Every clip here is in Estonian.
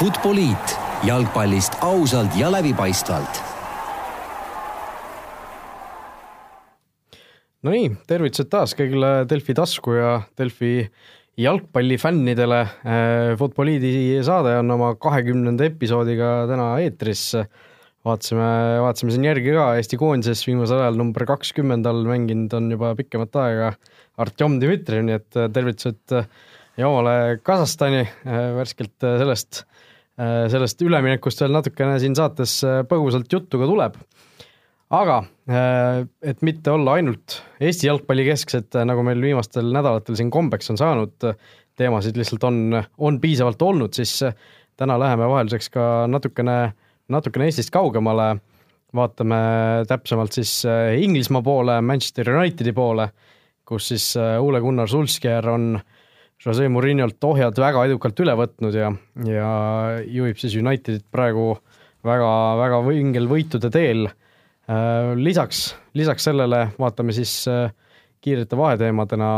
Futboliit jalgpallist ausalt ja läbipaistvalt. Nonii, tervitused taas kõigile Delfi tasku ja Delfi jalgpallifännidele. Futboliidi saade on oma kahekümnenda episoodiga täna eetris. vaatasime, vaatasime siin järgi ka Eesti koondises viimasel ajal number kakskümmend all mänginud on juba pikemat aega Artjom Dmitrijev, nii et tervitused Joomale Kasahstani värskelt sellest Äh, sellest üleminekust veel natukene siin saates äh, põgusalt juttu ka tuleb. aga äh, et mitte olla ainult Eesti jalgpalli kesksed, nagu meil viimastel nädalatel siin kombeks on saanud, teemasid lihtsalt on, on piisavalt olnud, siis täna läheme vahelduseks ka natukene, natukene Eestist kaugemale, vaatame täpsemalt siis Inglismaa poole, Manchester Unitedi poole, kus siis Ole Gunnar Solskjaer on äh, Jose Murinolt ohjad väga edukalt üle võtnud ja, ja juhib siis Unitedit praegu väga, väga vingel võitude teel. Äh, lisaks, lisaks sellele vaatame siis äh, kiirete vaheteemadena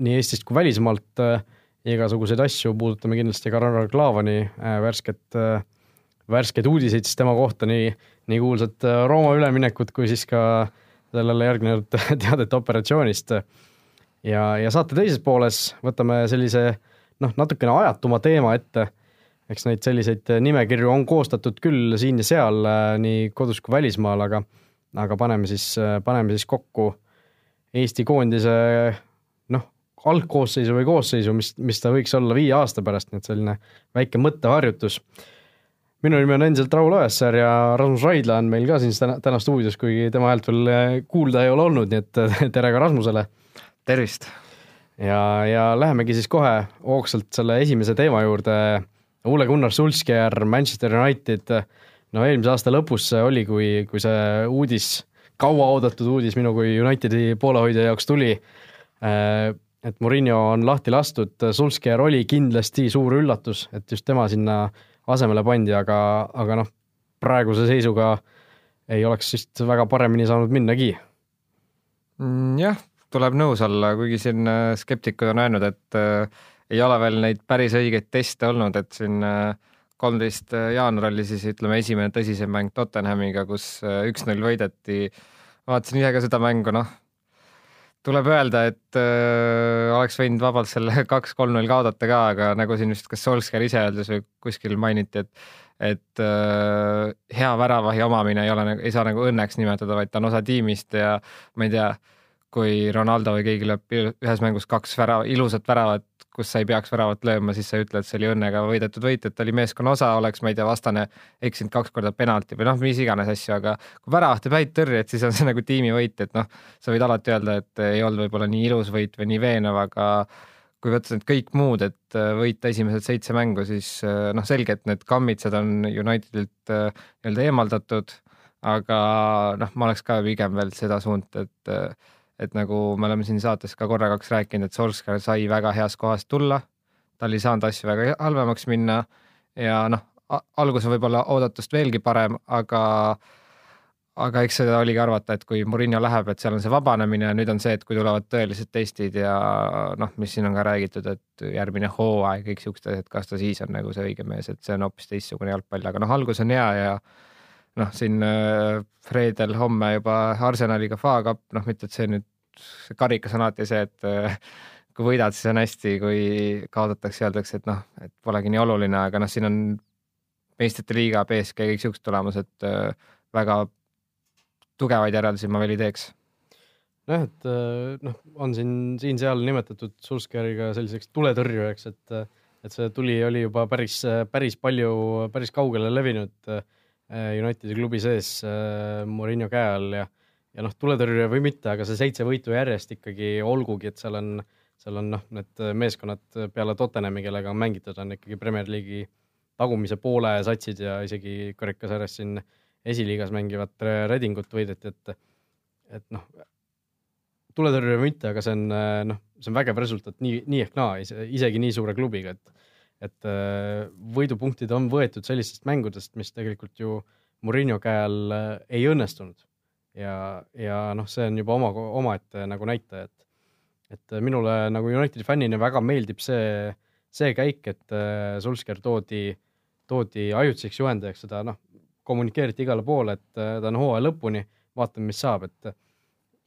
nii Eestist kui välismaalt äh, igasuguseid asju, puudutame kindlasti ka Ragnar Klavani värsket, värskeid uudiseid siis tema kohta, nii, nii kuulsat Rooma üleminekut kui siis ka sellele järgnenud teadet operatsioonist ja, ja saate teises pooles võtame sellise noh, natukene ajatuma teema ette. eks neid selliseid nimekirju on koostatud küll siin ja seal äh, nii kodus kui välismaal, aga, aga paneme siis, äh, paneme siis kokku Eesti koondise noh, algkoosseisu või koosseisu, mis, mis ta võiks olla viie aasta pärast, nii et selline väike mõtteharjutus minu nimi on endiselt Raul Õessar ja Rasmus Raidla on meil ka siin täna, täna stuudios, kuigi tema häält veel kuulda ei ole olnud, nii et tere ka Rasmusele tervist! ja, ja lähemegi siis kohe hoogsalt selle esimese teema juurde. Ole Gunnar Solskjaer, Manchester United, no eelmise aasta lõpus see oli, kui, kui see uudis, kauaoodatud uudis minu kui Unitedi poolehoidja jaoks tuli, äh, et Murillo on lahti lastud, Solskjaer oli kindlasti suur üllatus, et just tema sinna asemele pandi, aga, aga noh, praeguse seisuga ei oleks vist väga paremini saanud minnagi. Mm, jah, tuleb nõus olla, kuigi siin äh, skeptikud on öelnud, et äh, ei ole veel neid päris õigeid teste olnud, et siin äh, kolmteist äh, jaanuar oli siis ütleme esimene tõsisem mäng Tottenhamiga, kus äh, üks-null võideti. vaatasin ise ka seda mängu, noh, tuleb öelda, et äh, oleks võinud vabalt selle kaks-kolm-null kaotada ka, aga nagu siin vist kas Solskjaer ise öeldes või kuskil mainiti, et et äh, hea väravahi omamine ei ole nagu, ei saa nagu õnneks nimetada, vaid ta on osa tiimist ja ma ei tea kui Ronaldo või keegi lööb ühes mängus kaks värava, ilusat väravat, kus sa ei peaks väravat lööma, siis sa ei ütle, et see oli õnnega võidetud võit, et ta oli meeskonna osa, oleks, ma ei tea, vastane eksinud kaks korda penalti või noh, mis iganes asju, aga kui värav teeb häid tõrjeid, siis on see nagu tiimivõit, et noh, sa võid alati öelda, et ei olnud võib-olla nii ilus võit või nii veenev, aga kui võtta need kõik muud, et võita esimesed seitse mängu, siis noh, selge, et need kammitsad on Unitedilt nii-öelda eemaldatud, aga noh, ma oleks ka pigem veel seda suund, et et nagu me oleme siin saates ka korra kaks rääkinud, et Solskjaer sai väga heast kohast tulla, tal ei saanud asju väga halvemaks minna ja noh, algus on võib-olla oodatust veelgi parem, aga aga eks seda oligi arvata, et kui Murillo läheb, et seal on see vabanemine ja nüüd on see, et kui tulevad tõelised testid ja noh, mis siin on ka räägitud, et järgmine hooaeg, kõik siuksed asjad, kas ta siis on nagu see õige mees, et see on hoopis teistsugune jalgpall, aga noh, algus on hea ja noh, siin äh, reedel homme juba Arsenaliga FA Cup, noh, mitte et see nüüd, see karikas on alati see, et äh, kui võidad, siis on hästi, kui kaotatakse, öeldakse, et noh, et polegi nii oluline, aga noh, siin on meistrite liiga, BSG, kõik siuksed tulemused, äh, väga tugevaid järeldusi ma veel ei teeks. Nojah, et noh, on siin siin-seal nimetatud Sulskeriga selliseks tuletõrjujaks, et, et see tuli oli juba päris, päris palju, päris kaugele levinud Unitedi klubi sees äh, Murillo käe all ja, ja noh, tuletõrje või mitte, aga see seitse võitu järjest ikkagi olgugi, et seal on, seal on noh, need meeskonnad peale Tottenhami, kellega on mängitud, on ikkagi Premier League'i tagumise poole satsid ja isegi karikasarjas siin esiliigas mängivat Redingut võideti, et, et noh, tuletõrje või mitte, aga see on noh, see on vägev resultaat nii, nii ehk naa, isegi nii suure klubiga, et et äh, võidupunktid on võetud sellistest mängudest, mis tegelikult ju Murillo käe all äh, ei õnnestunud. ja, ja noh, see on juba oma, omaette nagu näitaja, et, et minule nagu Unitedi fännina väga meeldib see, see käik, et äh, Solskjaer toodi toodi ajutiseks juhendajaks, seda noh, kommunikeeriti igale poole, et ta on hooaja lõpuni, vaatame, mis saab, et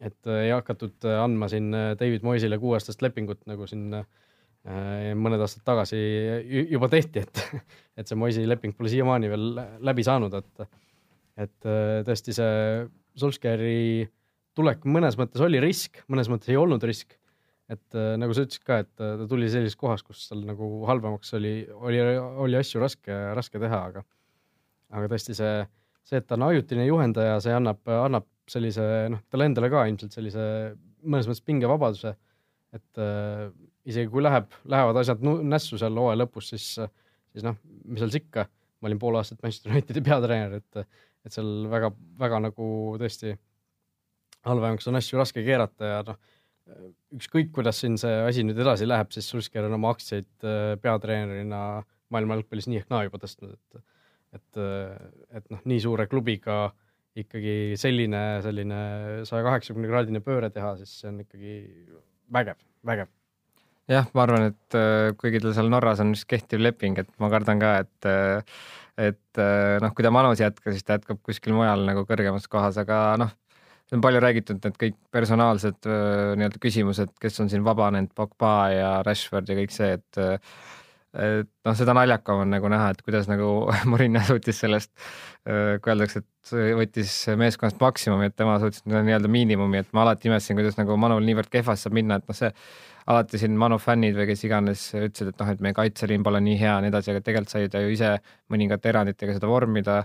et ei hakatud andma siin David Moisile kuueaastast lepingut, nagu siin mõned aastad tagasi juba tehti, et, et see Moisi leping pole siiamaani veel läbi saanud, et, et tõesti see Solskjaeri tulek mõnes mõttes oli risk, mõnes mõttes ei olnud risk. et äh, nagu sa ütlesid ka, et äh, ta tuli sellises kohas, kus tal nagu halvemaks oli, oli, oli asju raske, raske teha, aga, aga tõesti see, see, et ta on ajutine juhendaja, see annab, annab sellise noh, talle endale ka ilmselt sellise mõnes mõttes pingevabaduse. et äh, isegi kui läheb, lähevad asjad nässu seal hooaja lõpus, siis, siis noh, mis seal siis ikka, ma olin pool aastat Manchester Unitedi peatreener, et, et seal väga, väga nagu tõesti halvemaks on asju raske keerata ja noh, ükskõik, kuidas siin see asi nüüd edasi läheb, siis Sulsker on oma aktsiaid äh, peatreenerina maailma jalgpallis nii ehk naa juba tõstnud, et et, et noh, nii suure klubiga ikkagi selline, selline saja kaheksakümne kraadine pööre teha, siis see on ikkagi vägev, vägev. Jah, ma arvan, et äh, kuigi tal seal Norras on vist kehtiv leping, et ma kardan ka, et et noh, kui ta manus jätkab, siis ta jätkab kuskil mujal nagu kõrgemas kohas, aga noh, see on palju räägitud, need kõik personaalsed nii-öelda küsimused, kes on siin vabanenud, Pogba ja Rashford ja kõik see, et et noh, seda naljakam on nagu näha, et kuidas nagu Murillo suutis sellest, kui öeldakse, et võttis meeskonnast maksimumi, et tema suutis nii-öelda miinimumi, et ma alati imestasin, kuidas nagu Manul niivõrd kehvasti saab minna, et noh, see alati siin Manu fännid või kes iganes ütlesid, et noh, et meie kaitseliin pole nii hea ja nii edasi, aga tegelikult sai ta ju ise mõningate eranditega seda vormida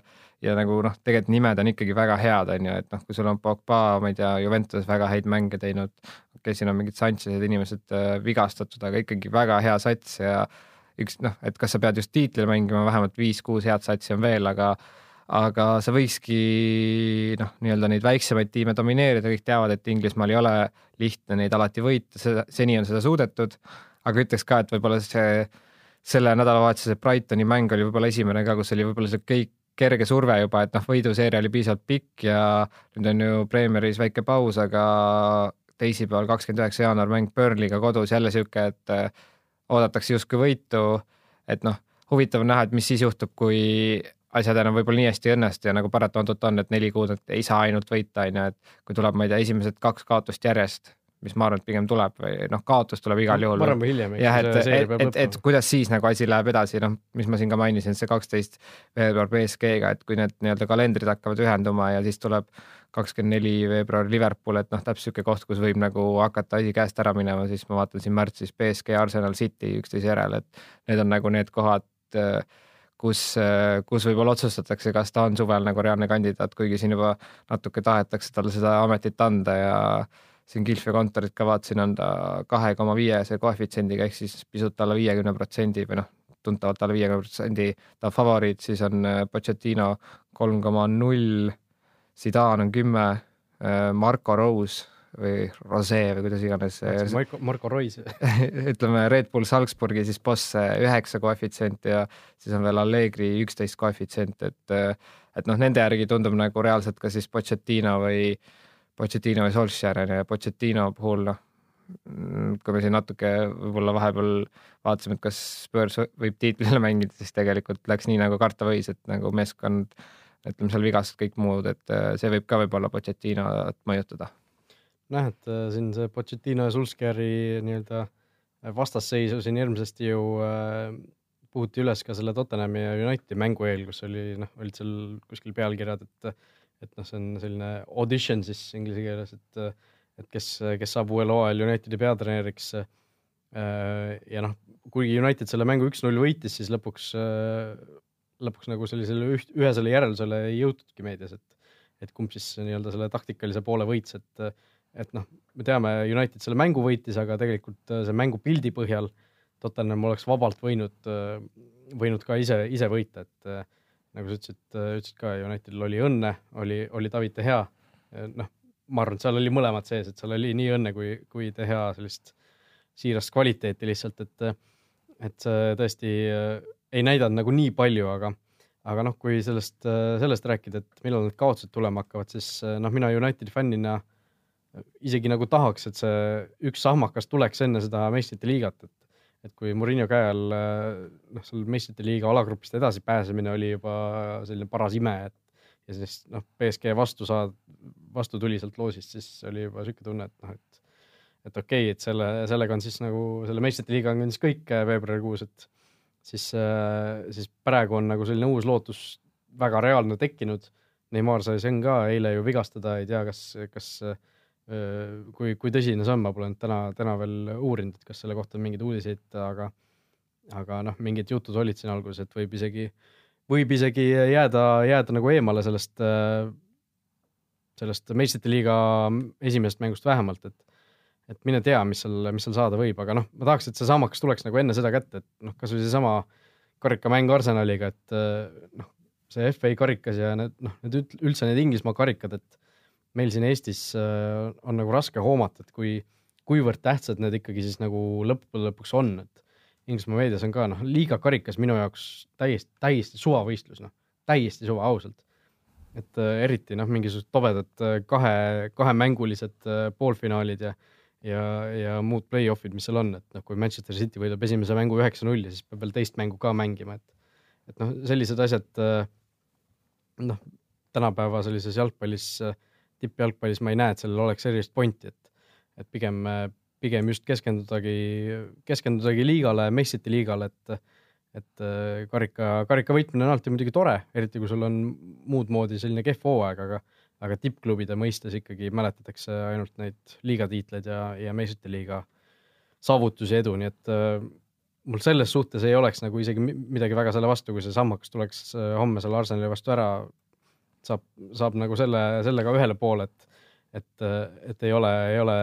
ja nagu noh, tegelikult nimed on ikkagi väga head, on ju, et noh, kui sul on Pogba, ma ei tea, Juventuses väga häid mänge teinud, okei okay,, siin on mingid Sanchez'id inimesed äh, vigastatud, aga ikkagi väga hea sats ja üks noh, et kas sa pead just tiitlile mängima, vähemalt viis-kuus head satsi on veel, aga aga sa võikski noh, nii-öelda neid väiksemaid tiime domineerida, kõik teavad, et Inglismaal ei ole lihtne neid alati võita, seda, seni on seda suudetud, aga ütleks ka, et võib-olla see selle nädalavahetuse Brightoni mäng oli võib-olla esimene ka, kus oli võib-olla see kõik kerge surve juba, et noh, võiduseeria oli piisavalt pikk ja nüüd on ju Premieris väike paus, aga teisipäeval, kakskümmend üheksa jaanuar mäng Burnley'ga kodus jälle sihuke, et oodatakse justkui võitu. et noh, huvitav näha, et mis siis juhtub, kui asjad enam võib-olla nii hästi ei õnnestu ja nagu paratamatult on, et neli kuud, et ei saa ainult võita, on ju, et kui tuleb, ma ei tea, esimesed kaks kaotust järjest, mis ma arvan, et pigem tuleb või noh, kaotus tuleb igal juhul. varem või hiljem. jah, et, et, et, et kuidas siis nagu asi läheb edasi, noh, mis ma siin ka mainisin, see kaksteist veebruar BSG-ga, et kui need nii-öelda kalendrid hakkavad ühenduma ja siis tuleb kakskümmend neli veebruar Liverpool, et noh, täpselt niisugune koht, kus võib nagu hakata asi käest ära minema, siis ma vaatan siin märtsis BSG, Arsenal City üksteise järel, et need on nagu need kohad kus, kus võib-olla otsustatakse, kas ta on suvel nagu reaalne kandidaat, kuigi siin juba natuke tahetakse talle seda ametit anda ja siin Gilfi kontorit ka vaatasin, on ta kahe koma viiese koefitsiendiga ehk siis pisut alla viiekümne protsendi või noh, tuntavalt alla viiekümne protsendi ta favoriit, siis on Pochettino kolm koma null, Zidane on kümme, äh, Marco Rose või Rose või kuidas iganes. Marko, Marko Rois ütleme Red Bull Salzburgi siis boss üheksa koefitsient ja siis on veel Allegri üksteist koefitsient, et et noh, nende järgi tundub nagu reaalselt ka siis Pochettino või Pochettino või Solskjaer on ju ja Pochettino puhul noh, kui me siin natuke võib-olla vahepeal vaatasime, et kas Spurs võib tiitlile mängida, siis tegelikult läks nii nagu karta võis, et nagu meeskond ütleme seal vigastused kõik muud, et see võib ka võib-olla Pochettinot mõjutada noh, et äh, siin see Pochettino ja Sulskeri nii-öelda äh, vastasseisu siin hirmsasti ju äh, puhuti üles ka selle Tottenhami ja Unitedi mängu eel, kus oli noh, olid seal kuskil pealkirjad, et et noh, see on selline audition siis inglise keeles, et et kes, kes saab uuel hooajal Unitedi peatreeneriks. ja noh, kuigi United selle mängu üks-null võitis, siis lõpuks, lõpuks nagu sellisele üht, ühesele järeldusele ei jõutudki meedias, et et kumb siis nii-öelda selle taktikalise poole võits, et et noh, me teame, United selle mängu võitis, aga tegelikult äh, see mängupildi põhjal Tottenham oleks vabalt võinud, äh, võinud ka ise, ise võita, et äh, nagu sa ütlesid, ütlesid ka, Unitedil oli õnne, oli, oli Davide hea. noh, ma arvan, et seal oli mõlemad sees, et seal oli nii õnne kui, kui De Gea sellist siirast kvaliteeti lihtsalt, et, et see tõesti ei näidanud nagu nii palju, aga, aga noh, kui sellest, sellest rääkida, et millal need kaotused tulema hakkavad, siis noh, mina Unitedi fännina isegi nagu tahaks, et see üks sahmakas tuleks enne seda meistrite liigat, et et kui Murillo käe all noh, seal meistrite liiga alagrupist edasi pääsemine oli juba selline paras ime, et ja siis noh, BSG vastu saad, vastu tuli sealt loosist, siis oli juba sihuke tunne, et noh, et et okei okay,, et selle, sellega on siis nagu selle meistrite liiga on siis kõik veebruarikuus, et siis, siis praegu on nagu selline uus lootus väga reaalne tekkinud. Neimar sai sen ka eile ju vigastada, ei tea, kas, kas kui, kui tõsine see on, ma pole täna, täna veel uurinud, et kas selle kohta on mingeid uudiseid, aga, aga noh, mingid jutud olid siin alguses, et võib isegi, võib isegi jääda, jääda nagu eemale sellest, sellest meistrite liiga esimesest mängust vähemalt, et, et mine tea, mis seal, mis seal saada võib, aga noh, ma tahaks, et see sammakas tuleks nagu enne seda kätte, et noh, kasvõi seesama karikamäng Arsenaliga, et noh, see FA karikas ja need noh, need üldse need Inglismaa karikad, et meil siin Eestis äh, on nagu raske hoomata, et kui, kuivõrd tähtsad need ikkagi siis nagu lõppude lõpuks on, et Inglismaa meedias on ka noh, liiga karikas minu jaoks täiesti, täiesti suvavõistlus, noh, täiesti suva, ausalt. et äh, eriti noh, mingisugused tobedad kahe, kahemängulised poolfinaalid ja ja, ja muud play-off'id, mis seal on, et noh, kui Manchester City võidab esimese mängu üheksa-null ja siis peab veel teist mängu ka mängima, et et noh, sellised asjad äh, noh, tänapäeva sellises jalgpallis äh, tippjalgpallis ma ei näe, et sellel oleks erilist pointi, et, et pigem, pigem just keskendudagi, keskendudagi liigale, meistrite liigale, et, et äh, karika, karika võitmine on alati muidugi tore, eriti kui sul on muud moodi selline kehv hooaeg, aga, aga tippklubide mõistes ikkagi mäletatakse ainult neid liigatiitleid ja, ja meistrite liiga saavutusi, edu, nii et äh, mul selles suhtes ei oleks nagu isegi midagi väga selle vastu, kui see sammakas tuleks äh, homme selle Arsenali vastu ära saab, saab nagu selle, sellega ühele poole, et et, et ei ole, ei ole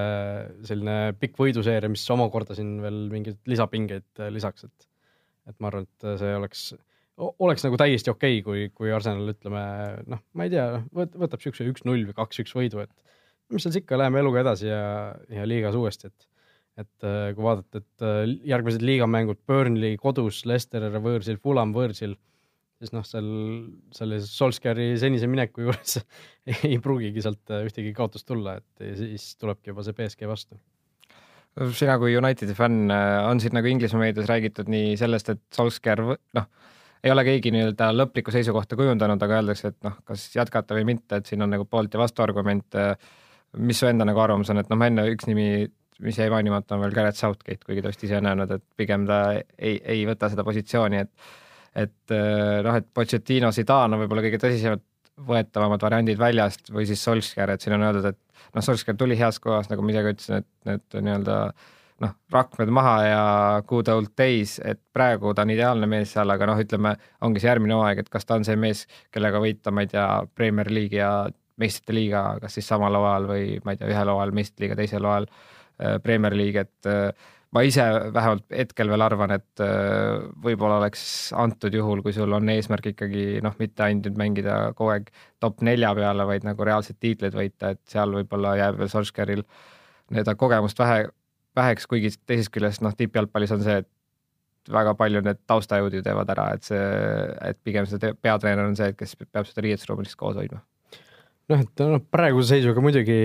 selline pikk võiduseeria, mis omakorda siin veel mingeid lisapingeid lisaks, et et ma arvan, et see oleks, oleks nagu täiesti okei okay,, kui, kui Arsenal ütleme noh, ma ei tea, võtab siukse üks-null või kaks-üks võidu, et mis seal siis ikka, läheme eluga edasi ja, ja liigas uuesti, et et kui vaadata, et järgmised liigamängud Burnley kodus, Leicester võõrsil, Fulham võõrsil siis noh, seal selle Solskjaeri senise mineku juures ei pruugigi sealt äh, ühtegi kaotust tulla, et siis tulebki juba see BSG vastu. sina kui Unitedi fänn, äh, on siin nagu Inglismaa meedias räägitud nii sellest, et Solskjaer noh, ei ole keegi nii-öelda lõplikku seisukohta kujundanud, aga öeldakse, et noh, kas jätkata või mitte, et siin on nagu poolt ja vastuargumente. mis su enda nagu arvamus on, et noh, ma enne üks nimi, mis jäi mainimata, on veel Gareth Southgate, kuigi ta vist ise on öelnud, et pigem ta ei, ei võta seda positsiooni, et et äh, noh, et Pochettino, Zidane on võib-olla kõige tõsisemad võetavamad variandid väljast või siis Solskjaer, et siin on öeldud, et noh, Solskjaer tuli heas kohas, nagu ma ise ka ütlesin, et need nii-öelda noh, rakmed maha ja good old days, et praegu ta on ideaalne mees seal, aga noh, ütleme, ongi see järgmine hooaeg, et kas ta on see mees, kellega võita, ma ei tea, Premier League ja meistrite liiga, kas siis samal hooajal või ma ei tea, ühel hooajal meistrite liiga, teisel hooajal äh, Premier League, et äh, ma ise vähemalt hetkel veel arvan, et äh, võib-olla oleks antud juhul, kui sul on eesmärk ikkagi noh, mitte ainult mängida kogu aeg top nelja peale, vaid nagu reaalseid tiitleid võita, et seal võib-olla jääb veel Solskjaeril nii-öelda kogemust vähe, väheks, kuigi teisest küljest noh, tippjalgpallis on see, et väga palju need taustajõud ju teevad ära, et see, et pigem see peatreener on see, kes peab seda riietusruumi lihtsalt koos hoidma. Noh, et noh, praeguse seisuga muidugi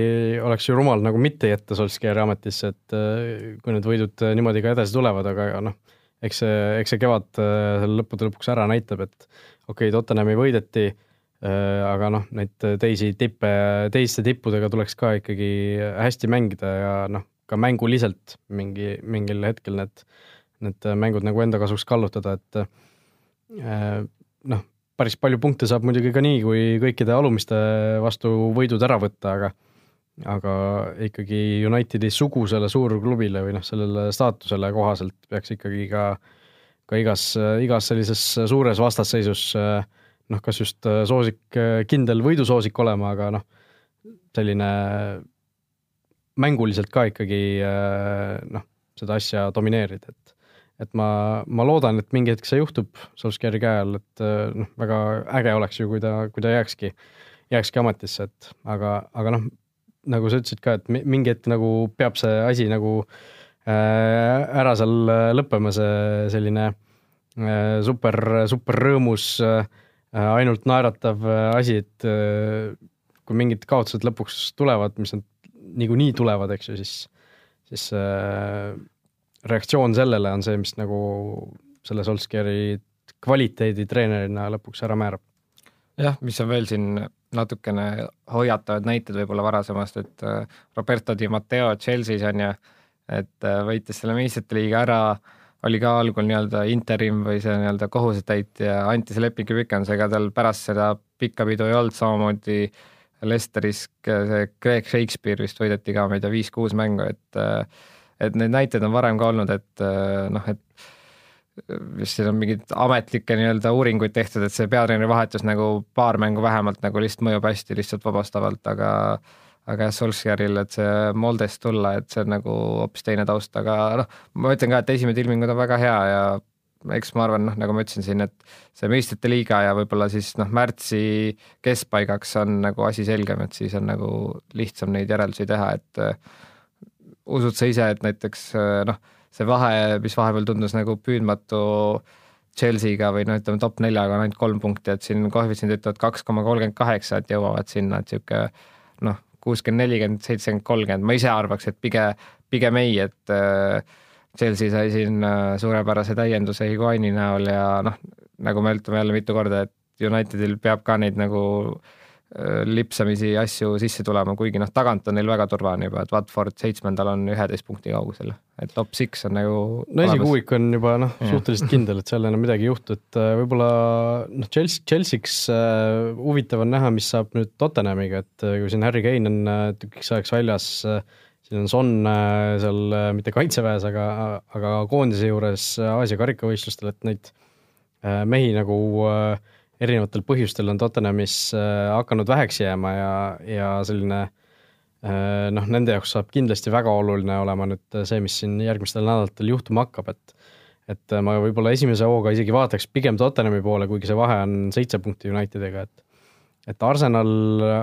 oleks ju rumal nagu mitte jätta Solskjaeri ametisse, et äh, kui need võidud äh, niimoodi ka edasi tulevad, aga noh, eks see, eks see kevad äh, lõppude lõpuks ära näitab, et okei okay,, Tottenhami võideti, aga noh, neid teisi tippe, teiste tippudega tuleks ka ikkagi hästi mängida ja noh, ka mänguliselt mingi, mingil hetkel need, need mängud nagu enda kasuks kallutada, et noh, päris palju punkte saab muidugi ka nii, kui kõikide alumiste vastu võidud ära võtta, aga aga ikkagi Unitedi sugusele suurklubile või noh, sellele staatusele kohaselt peaks ikkagi ka, ka igas, igas sellises suures vastasseisus noh, kas just soosik, kindel võidusoosik olema, aga noh, selline mänguliselt ka ikkagi noh, seda asja domineerida, et et ma, ma loodan, et mingi hetk see juhtub Solskjaeri käe all, et äh, noh, väga äge oleks ju, kui ta, kui ta jääkski, jääkski ametisse, et aga, aga noh, nagu sa ütlesid ka, et mingi hetk nagu peab see asi nagu äh, ära seal äh, lõppema, see selline äh, super, super rõõmus äh, ainult naeratav äh, asi, et äh, kui mingid kaotused lõpuks tulevad, mis nad niikuinii tulevad, eks ju, siis, siis äh, reaktsioon sellele on see, mis nagu selle Solskjaeri kvaliteeditreenerina lõpuks ära määrab. jah, mis on veel siin natukene hoiatavad näited võib-olla varasemast, et äh, Roberto Di Matteo Chelsea's on ju, et äh, võitis selle meistrite liiga ära, oli ka algul nii-öelda interim või see nii-öelda kohusetäitja, anti see lepingu pikendusega, tal pärast seda pikka pidu ei olnud, samamoodi Lesteris see Greg Shakespeare vist võideti ka, ma ei tea, viis-kuus mängu, et et neid näiteid on varem ka olnud, et noh, et vist siin on mingeid ametlikke nii-öelda uuringuid tehtud, et see peatreeneri vahetus nagu paar mängu vähemalt nagu lihtsalt mõjub hästi lihtsalt vabastavalt, aga aga jah, Solskjaeril, et see Moldest tulla, et see on nagu hoopis teine taust, aga noh, ma ütlen ka, et esimesed ilmingud on väga hea ja eks ma arvan, noh, nagu ma ütlesin siin, et see meistrite liiga ja võib-olla siis noh, märtsi keskpaigaks on nagu asi selgem, et siis on nagu lihtsam neid järeldusi teha, et uh, usud sa ise, et näiteks uh, noh see vahe, mis vahepeal tundus nagu püüdmatu Chelsea'ga või no ütleme, top neljaga on ainult kolm punkti, et siin koefitsiendid ütlevad kaks koma kolmkümmend kaheksa, et jõuavad sinna, et niisugune noh, kuuskümmend, nelikümmend, seitsekümmend, kolmkümmend, ma ise arvaks, et pigem, pigem ei, et äh, Chelsea sai siin äh, suurepärase täienduse Higuaini näol ja noh, nagu me ütleme jälle mitu korda, et Unitedil peab ka neid nagu äh, lipsamisi asju sisse tulema, kuigi noh, tagant on neil väga turvaline juba, et Watford seitsmendal on üheteist punkti kaugusel, et top six on nagu no esikuuik on juba noh, suhteliselt kindel, et seal enam midagi ei juhtu, et äh, võib-olla noh, Chelsea, Chelsea'ks äh, huvitav on näha, mis saab nüüd Tottenhamiga, et kui siin Harry Kane on tükiks ajaks väljas äh,, siin on Son äh, seal äh, mitte kaitseväes, aga, aga koondise juures Aasia karikavõistlustel, et neid äh, mehi nagu äh, erinevatel põhjustel on Tottenhamis äh, hakanud väheks jääma ja, ja selline äh, noh, nende jaoks saab kindlasti väga oluline olema nüüd see, mis siin järgmistel nädalatel juhtuma hakkab, et et ma võib-olla esimese hooga isegi vaataks pigem Tottenhami poole, kuigi see vahe on seitse punkti Unitediga, et et Arsenal,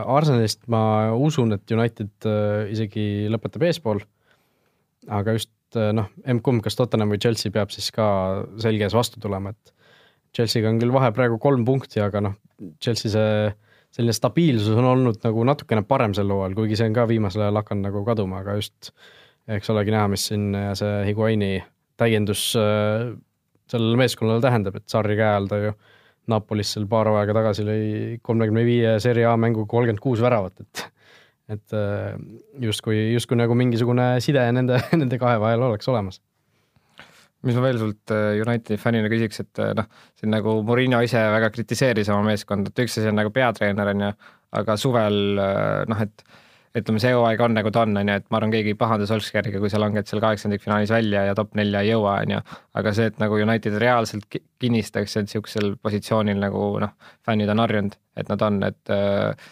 Arsenalist ma usun, et United äh, isegi lõpetab eespool, aga just noh, M-kumb, kas Tottenham või Chelsea peab siis ka selge ees vastu tulema, et Chelsea'ga on küll vahe praegu kolm punkti, aga noh, Chelsea see selline stabiilsus on olnud nagu natukene parem sel hooajal, kuigi see on ka viimasel ajal hakanud nagu kaduma, aga just eks olegi näha, mis siin see Higuaini täiendus äh, sellele meeskonnale tähendab, et Sarri käe all ta ju Napolis seal paar aega tagasi lõi kolmekümne viie Serie A mängu kolmkümmend kuus väravat, et et äh, justkui, justkui nagu mingisugune side nende, nende kahe vahel oleks olemas. Mis ma veel sult äh, Unitedi fännina küsiks, et äh, noh, siin nagu Murillo ise väga kritiseeris oma meeskonda, et üks asi on nagu peatreener, on ju, aga suvel noh, et ütleme, see hooaeg on nagu ta on, on ju, et ma arvan, keegi ei pahanda Solskjaeriga, kui sa langed seal kaheksandikfinaalis välja ja top nelja ei jõua, on ju. aga see, et nagu United reaalselt kinnistaks end niisugusel positsioonil nagu noh, fännid on harjunud, et nad on, et äh,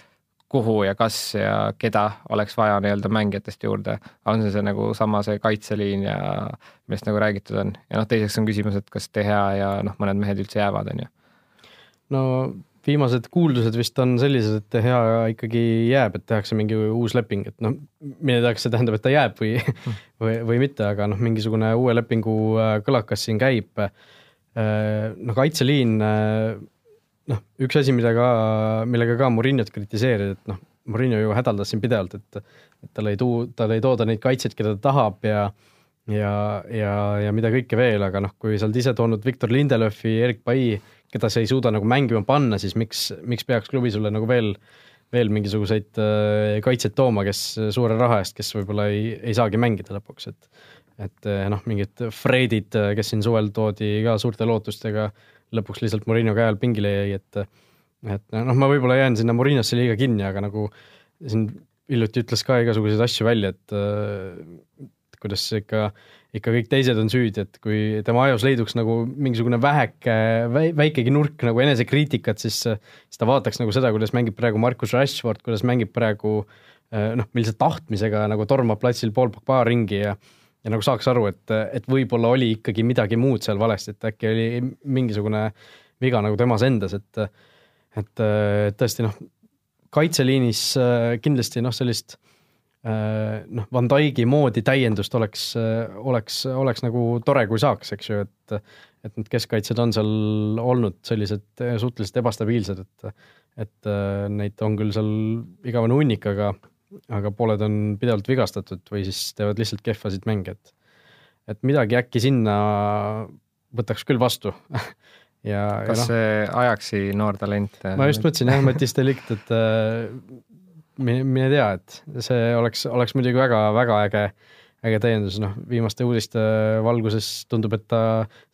kuhu ja kas ja keda oleks vaja nii-öelda mängijatest juurde, on see see nagu sama see kaitseliin ja millest nagu räägitud on ja noh, teiseks on küsimus, et kas De Gea ja noh, mõned mehed üldse jäävad, on ju. no viimased kuuldused vist on sellised, et Gea ikkagi jääb, et tehakse mingi uus leping, et noh, kas see tähendab, et ta jääb või või, või mitte, aga noh, mingisugune uue lepingu äh, kõlakas siin käib. Noh, kaitseliin äh, noh, üks asi, mida ka, millega ka Muriniot kritiseerida, et noh, Murinio ju hädaldas siin pidevalt, et et tal ei tuu-, tal ei tooda neid kaitsjaid, keda ta tahab ja ja, ja, ja mida kõike veel, aga noh, kui sa oled ise toonud Victor Lindelöfi, Erik Pai, keda sa ei suuda nagu mängima panna, siis miks, miks peaks klubi sulle nagu veel, veel mingisuguseid äh, kaitsjaid tooma, kes suure raha eest, kes võib-olla ei, ei saagi mängida lõpuks, et et noh, mingid Fredid, kes siin suvel toodi ka suurte lootustega äh, lõpuks lihtsalt Morino käe all pingile jäi, et et noh, ma võib-olla jään sinna Morinosse liiga kinni, aga nagu siin hiljuti ütles ka igasuguseid asju välja, et kuidas ikka, ikka kõik teised on süüdi, et kui tema ajus leiduks nagu mingisugune väheke, väikegi nurk nagu enesekriitikat, siis, siis ta vaataks nagu seda, kuidas mängib praegu Markus Rashford, kuidas mängib praegu noh, millise tahtmisega nagu tormab platsil pool Pogba ringi ja ja nagu saaks aru, et, et võib-olla oli ikkagi midagi muud seal valesti, et äkki oli mingisugune viga nagu temas endas, et et tõesti noh, kaitseliinis kindlasti noh, sellist noh, Van Dyke'i moodi täiendust oleks, oleks, oleks nagu tore, kui saaks, eks ju, et et need keskkaitsjad on seal olnud sellised suhteliselt ebastabiilsed, et et neid on küll seal igavene hunnik, aga aga pooled on pidevalt vigastatud või siis teevad lihtsalt kehvasid mänge, et et midagi äkki sinna võtaks küll vastu ja, kas ja noh, see Ajaxi noor talent? ma just mõtlesin jah, Matisse Delict, et äh, mine, tea, et see oleks, oleks muidugi väga-väga äge, äge täiendus, noh, viimaste uudiste valguses tundub, et ta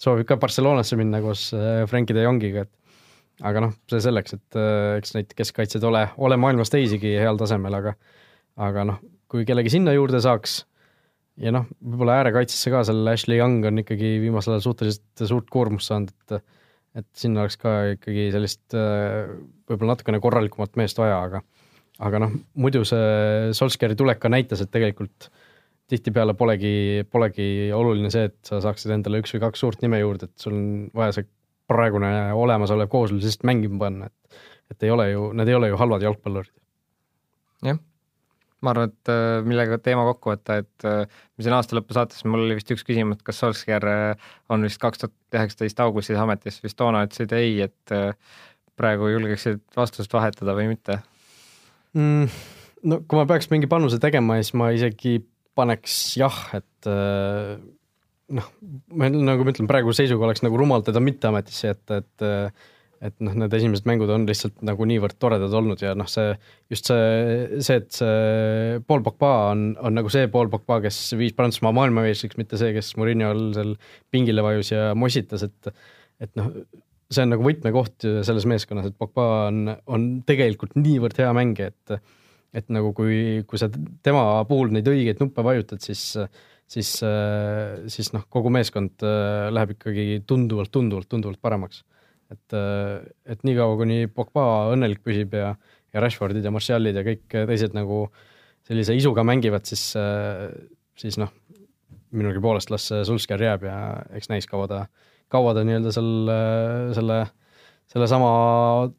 soovib ka Barcelonasse minna koos äh, Frenkie de Jongiga, et aga noh, see selleks, et äh, eks neid keskkaitsjaid ole, ole maailmas teisigi heal tasemel, aga aga noh, kui kellegi sinna juurde saaks ja noh, võib-olla äärekaitsesse ka, seal Ashley Young on ikkagi viimasel ajal suhteliselt suurt koormust saanud, et et sinna oleks ka ikkagi sellist äh, võib-olla natukene korralikumat meest vaja, aga aga noh, muidu see Solskjaeri tulek ka näitas, et tegelikult tihtipeale polegi, polegi oluline see, et sa saaksid endale üks või kaks suurt nime juurde, et sul on vaja see praegune olemasolev kooslus lihtsalt mängima panna, et et ei ole ju, need ei ole ju halvad jalgpallurid. jah ma arvan, et äh, millega teema kokku võtta, et äh, me siin aasta lõpu saates, mul oli vist üks küsimus, et kas Solskjaer äh, on vist kaks tuhat üheksateist augustis ametis, vist toona ütlesid ei, et praegu julgeksid vastust vahetada või mitte mm,? no kui ma peaks mingi panuse tegema, siis ma isegi paneks jah, et noh, ma nagu ma ütlen, praegu seisuga oleks nagu rumal teda mitte ametisse jätta, et, et et noh, need esimesed mängud on lihtsalt nagu niivõrd toredad olnud ja noh, see just see, see, et see Paul Pogba on, on nagu see Paul Pogba, kes viis Prantsusmaa maailmameistriks, mitte see, kes Murillo all seal pingile vajus ja mossitas, et et noh, see on nagu võtmekoht selles meeskonnas, et Pogba on, on tegelikult niivõrd hea mängija, et et nagu kui, kui sa tema puhul neid õigeid nuppe vajutad, siis siis, siis noh, kogu meeskond läheb ikkagi tunduvalt, tunduvalt, tunduvalt paremaks. Et, et niikaua, kuni Pogba õnnelik püsib ja, ja Rashfordid ja Martialid ja kõik teised nagu sellise isuga mängivad, siis, siis noh, minugi poolest las Sulsker jääb ja eks näis, kaua ta, kaua ta nii-öelda seal selle, sellesama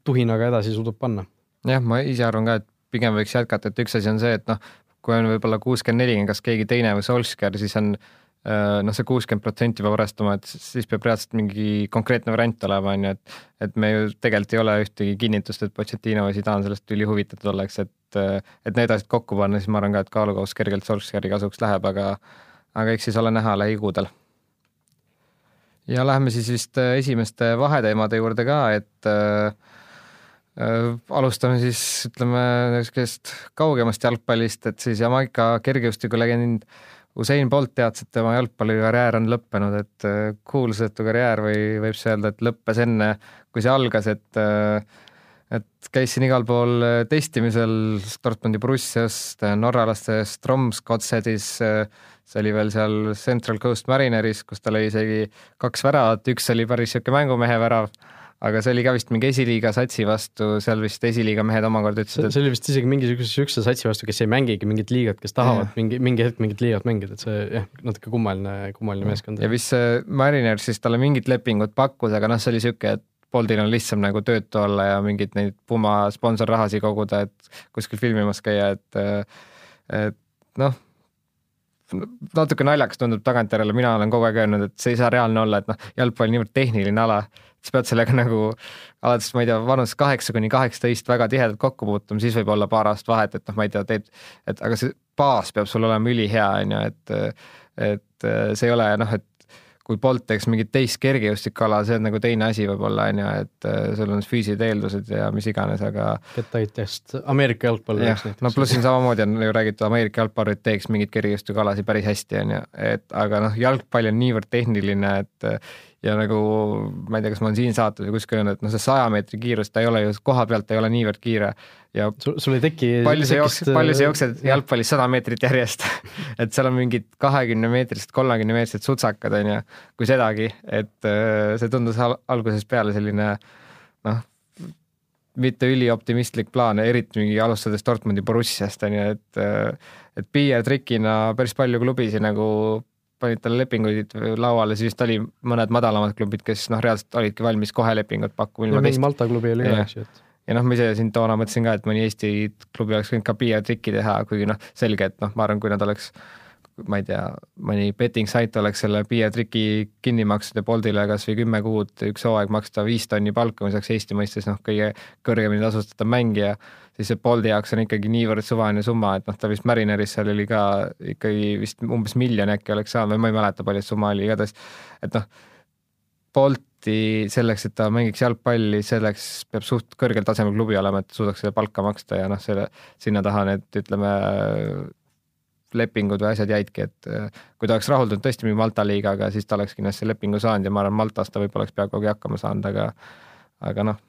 tuhinaga edasi suudab panna. jah, ma ise arvan ka, et pigem võiks jätkata, et üks asi on see, et noh, kui on võib-olla kuuskümmend neli, kas keegi teine või Solskjaer, siis on äh, Äh, noh, see kuuskümmend protsenti peab arvestama, et siis peab reaalselt mingi konkreetne variant olema, on ju, et et me ju tegelikult ei ole ühtegi kinnitust, et Pochettino või Zidane sellest ülihuvitatud oleks, et et need asjad kokku panna, siis ma arvan ka, et kaalukaus kergelt Solskjaeri kasuks läheb, aga aga eks siis ole näha lähikuudel. Ja läheme siis vist äh, esimeste vaheteemade juurde ka, et äh, äh, alustame siis ütleme niisugusest kaugemast jalgpallist, et siis Jamaica kergejõustikulegend Usain Bolt teatas, et tema jalgpallikarjäär on lõppenud, et äh, kuulsõitu karjäär või võib siis öelda, et lõppes enne, kui see algas, et äh, et käis siin igal pool äh, testimisel Dortmundi Borussiast, norralaste Stromsgodsedis, see oli veel seal Central Coast Marineris, kus ta lõi isegi kaks väravat, üks oli päris niisugune mängumehe värav aga see oli ka vist mingi esiliiga satsi vastu, seal vist esiliiga mehed omakorda ütlesid, et see oli vist isegi mingisuguse niisuguse satsi vastu, kes ei mängigi mingit liigat, kes tahavad ja. mingi, mingi hetk mingit liigat mängida, et see jah, natuke kummaline, kummaline meeskond. ja vist see Mariner siis talle mingit lepingut pakkus, aga noh, see oli niisugune, et Boltil on lihtsam nagu töötu olla ja mingeid neid Puma sponsorrahasid koguda, et kuskil filmimas käia, et et noh, natuke naljakas tundub tagantjärele, mina olen kogu aeg öelnud, et see ei saa reaalne olla, et noh, jalgpall on niivõrd tehniline ala, sa pead sellega nagu alates, ma ei tea, vanusest kaheksa kuni kaheksateist väga tihedalt kokku puutuma, siis võib olla paar aastat vahet, et noh, ma ei tea, teed, et aga see baas peab sul olema ülihea, on ju, et et see ei ole noh, et kui Bolt teeks mingit teist kergejõustikuala, see on nagu teine asi võib-olla, on ju, et sul on füüsilised eeldused ja mis iganes, aga detailidest, Ameerika jalgpall jah, no pluss siin samamoodi on ju räägitud, Ameerika jalgpallurid teeks mingeid kergejõustikualasid päris hästi, on ju, et aga noh, jalgpall on niivõrd tehniline, et ja nagu ma ei tea, kas ma olen siin saates või kuskil öelnud, et noh, see saja meetri kiirus, ta ei ole ju koha pealt ei ole niivõrd kiire. Ja sul, sul ei teki palju sa jooksed, palju sa jooksed jalgpallis sada meetrit järjest? Et seal on mingid kahekümne meetrised, kolmekümne meetrised sutsakad, on ju, kui sedagi, et äh, see tundus al algusest peale selline noh, mitte ülioptimistlik plaan, eriti mingi alustades Dortmundi Borussiast on ju, et äh, et PR-trikina päris palju klubisid nagu panid talle lepinguid lauale, siis vist oli mõned madalamad klubid, kes noh, reaalselt olidki valmis kohe lepingut pakkuma. mingi Malta klubi oli ka, eks ju, et ja noh, ma ise siin toona mõtlesin ka, et mõni Eesti klubi oleks võinud ka PR-trikki teha, kuigi noh, selge, et noh, ma arvan, kui nad oleks ma ei tea, mõni betting sait oleks selle Pia triki kinni maksnud ja Boltile kasvõi kümme kuud, üks hooaeg maksta viis tonni palka, mis oleks Eesti mõistes noh, kõige kõrgemini tasustatav mängija, siis see Bolti jaoks on ikkagi niivõrd suvaline summa, et noh, ta vist Marineris seal oli ka ikkagi vist umbes miljon äkki oleks saanud või ma ei mäleta, palju see summa oli, igatahes et noh, Bolti selleks, et ta mängiks jalgpalli, selleks peab suht kõrgel tasemel klubi olema, et suudaks selle palka maksta ja noh, selle sinna taha need ütleme lepingud või asjad jäidki, et äh, kui ta oleks rahuldunud tõesti mingi Malta liigaga, siis ta oleks kindlasti lepingu saanud ja ma arvan, Maltas ta võib-olla oleks peaaegu hakkama saanud, aga aga noh,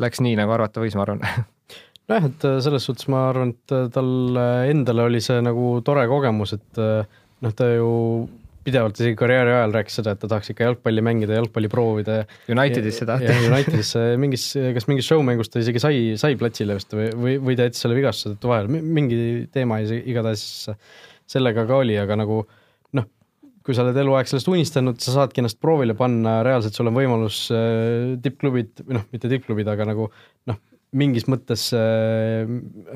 läks nii, nagu arvata võis, ma arvan. Nojah, et äh, selles suhtes ma arvan, et äh, tal endale oli see nagu tore kogemus, et noh, ta ju pidevalt isegi karjääri ajal rääkis seda, et ta tahaks ikka jalgpalli mängida, jalgpalli proovida. Unitedisse tahtis. Unitedisse mingis, kas mingis show-mängus ta isegi sai, sai platsile vist või, või, või ta jättis selle vigastuse tõttu vahele, mingi teema igatahes sellega ka oli, aga nagu noh, kui sa oled eluaeg sellest unistanud, sa saadki ennast proovile panna, reaalselt sul on võimalus äh, tippklubid, või noh, mitte tippklubid, aga nagu noh, mingis mõttes äh,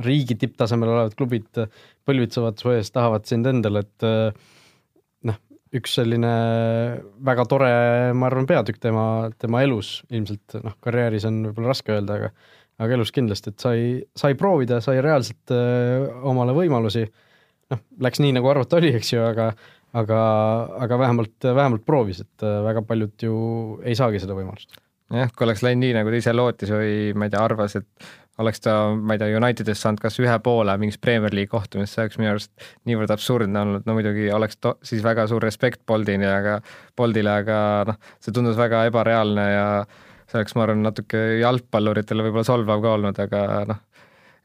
riigi tipptasemel olevad klubid põlvitsevad su ees, tahavad sind endale, et äh, üks selline väga tore, ma arvan, peatükk tema, tema elus ilmselt, noh, karjääris on võib-olla raske öelda, aga aga elus kindlasti, et sai, sai proovida, sai reaalselt öö, omale võimalusi, noh, läks nii, nagu arvata oli, eks ju, aga aga, aga vähemalt, vähemalt proovis, et väga paljud ju ei saagi seda võimalust. jah, kui oleks läinud nii, nagu ta ise lootis või ma ei tea, arvas, et oleks ta, ma ei tea, Unitedist saanud kas ühe poole mingis Premier League kohtumist, see oleks minu arust niivõrd absurdne olnud, no muidugi oleks to, siis väga suur respekt Boldini, aga Boldile, aga noh, see tundus väga ebareaalne ja see oleks, ma arvan, natuke jalgpalluritele võib-olla solvav ka olnud, aga noh,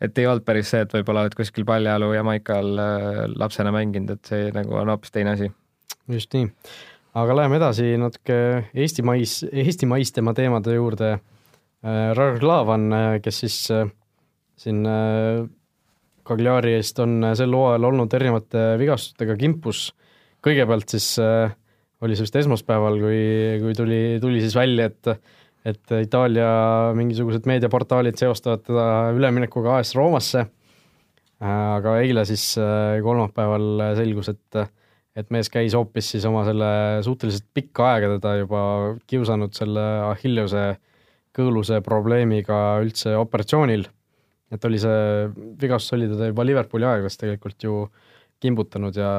et ei olnud päris see, et võib-olla oled kuskil paljajalu Jamaikal äh, lapsena mänginud, et see nagu on hoopis teine asi. just nii, aga läheme edasi natuke Eesti mais, Eesti maistema teemade juurde Äh, Ragnar Klavan, äh, kes siis äh, siin Cagliari eest on sel hooajal olnud erinevate vigastustega kimpus. kõigepealt siis oli see vist esmaspäeval, kui, kui tuli, tuli siis välja, et et Itaalia mingisugused meediaportaalid seostavad teda üleminekuga AS Roomasse. aga eile siis kolmapäeval selgus, et et mees käis hoopis siis oma selle suhteliselt pikka aega teda juba kiusanud selle Achilleuse äh, kõõluse probleemiga üldse operatsioonil. et oli see, vigastus oli teda juba Liverpooli aegades tegelikult ju kimbutanud ja,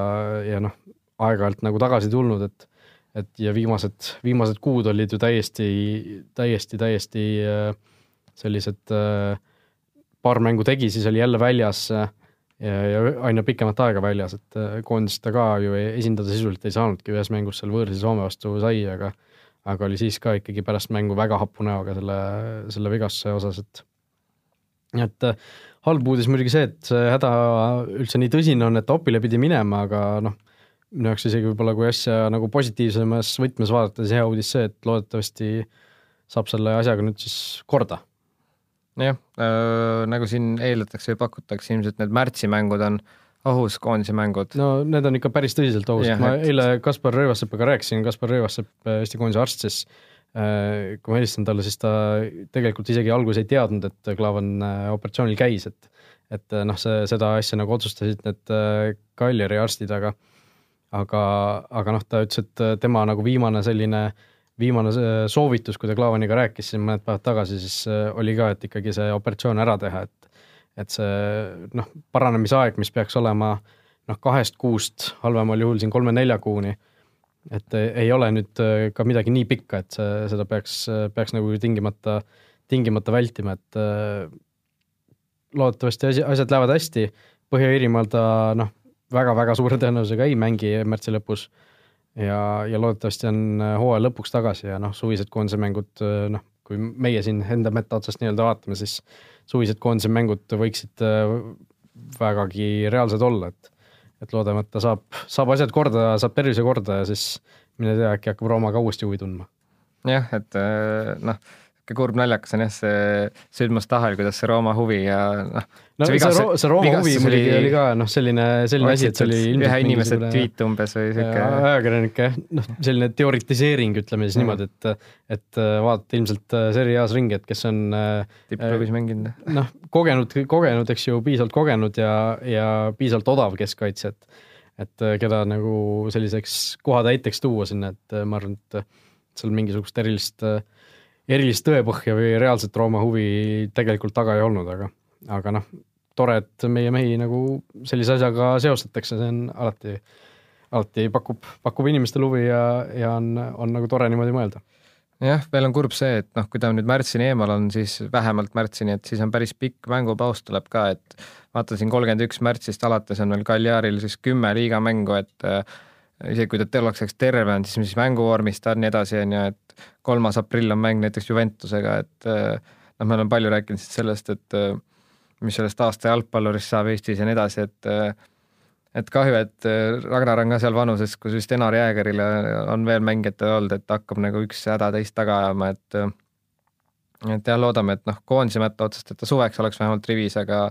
ja noh, aeg-ajalt nagu tagasi tulnud, et et ja viimased, viimased kuud olid ju täiesti, täiesti, täiesti äh, sellised äh, paar mängu tegi, siis oli jälle väljas ja, ja aina pikemat aega väljas, et äh, koondist ta ka ju esindada sisuliselt ei saanudki, ühes mängus seal võõrsil Soome vastu sai, aga aga oli siis ka ikkagi pärast mängu väga hapu näoga selle, selle vigastuse osas, et et äh, halb uudis muidugi see, et see häda üldse nii tõsine on, et opile pidi minema, aga noh, minu jaoks isegi võib-olla kui asja nagu positiivsemas võtmes vaadata, siis hea uudis see, et loodetavasti saab selle asjaga nüüd siis korda. jah äh,, nagu siin eeldatakse või pakutakse, ilmselt need märtsimängud on ohus koondise mängud? no need on ikka päris tõsiselt ohus, ma et... eile Kaspar Rõivassepaga rääkisin, Kaspar Rõivassepp, äh, Eesti koondise arst siis, äh, kui ma helistasin talle, siis ta tegelikult isegi alguses ei teadnud, et Klaavan äh, operatsioonil käis, et et noh, see, seda asja nagu otsustasid need Kaljari arstid, aga aga, aga noh, ta ütles, et tema nagu viimane selline viimane soovitus, kui ta Klaavaniga rääkis siin mõned päevad tagasi, siis oli ka, et ikkagi see operatsioon ära teha, et et see noh, paranemisaeg, mis peaks olema noh, kahest kuust halvemal juhul siin kolme-nelja kuuni, et ei ole nüüd äh, ka midagi nii pikka, et see, seda peaks, peaks nagu tingimata, tingimata vältima, et äh, loodetavasti asi, asjad lähevad hästi, Põhja-Iirimaal ta noh, väga-väga suure tõenäosusega ei mängi märtsi lõpus ja, ja loodetavasti on äh, hooaja lõpuks tagasi ja noh, suvised koondise mängud noh, kui meie siin enda meta otsast nii-öelda vaatame, siis suvised koondise mängud võiksid äh, vägagi reaalsed olla, et et loodame, et ta saab, saab asjad korda, saab tervise korda ja siis mine tea, äkki hakkab Rooma ka uuesti huvi tundma. jah, et äh, noh niisugune kurb naljakas on jah, see sündmus tahel, kuidas see Rooma huvi ja noh. no see, vigas, see, see Rooma huvi muidugi oli, oli ka noh, selline, selline asi, et see oli ühe inimese tweet umbes või sihuke. ajakirjanike noh, selline teoritiseering, ütleme siis mm. niimoodi, et, et äh, vaadata ilmselt äh, Serie A-s ringi, et kes on. Äh, tippklubis mänginud. noh, kogenud, kogenud, eks ju, piisavalt kogenud ja, ja piisavalt odav keskkaitse, et et äh, keda nagu selliseks kohatäiteks tuua sinna, et ma arvan, et seal mingisugust erilist, erilist tõepõhja või reaalset Rooma huvi tegelikult taga ei olnud, aga, aga noh, tore, et meie mehi nagu sellise asjaga seostatakse, see on alati, alati pakub, pakub inimestele huvi ja, ja on, on nagu tore niimoodi mõelda. Jah, veel on kurb see, et noh, kui ta nüüd märtsini eemal on, siis vähemalt märtsini, et siis on päris pikk mängupaus tuleb ka, et vaata siin kolmkümmend üks märtsist alates on veel Galjaril siis kümme liigamängu, et isegi kui ta oleks terve olnud, siis mis mänguvormis ta on ja nii edasi, on ju, et kolmas aprill on mäng näiteks Juventusega, et äh, noh, me oleme palju rääkinud sellest, et äh, mis sellest aasta jalgpallurist saab Eestis ja nii edasi, et äh, et kahju, et Ragnar on ka seal vanuses, kus vist Enar Jäägerile on veel mängijatel olnud, et hakkab nagu üks häda teist taga ajama, et et jah, loodame, et noh, koondise mätta otsast, et ta suveks oleks vähemalt rivis, aga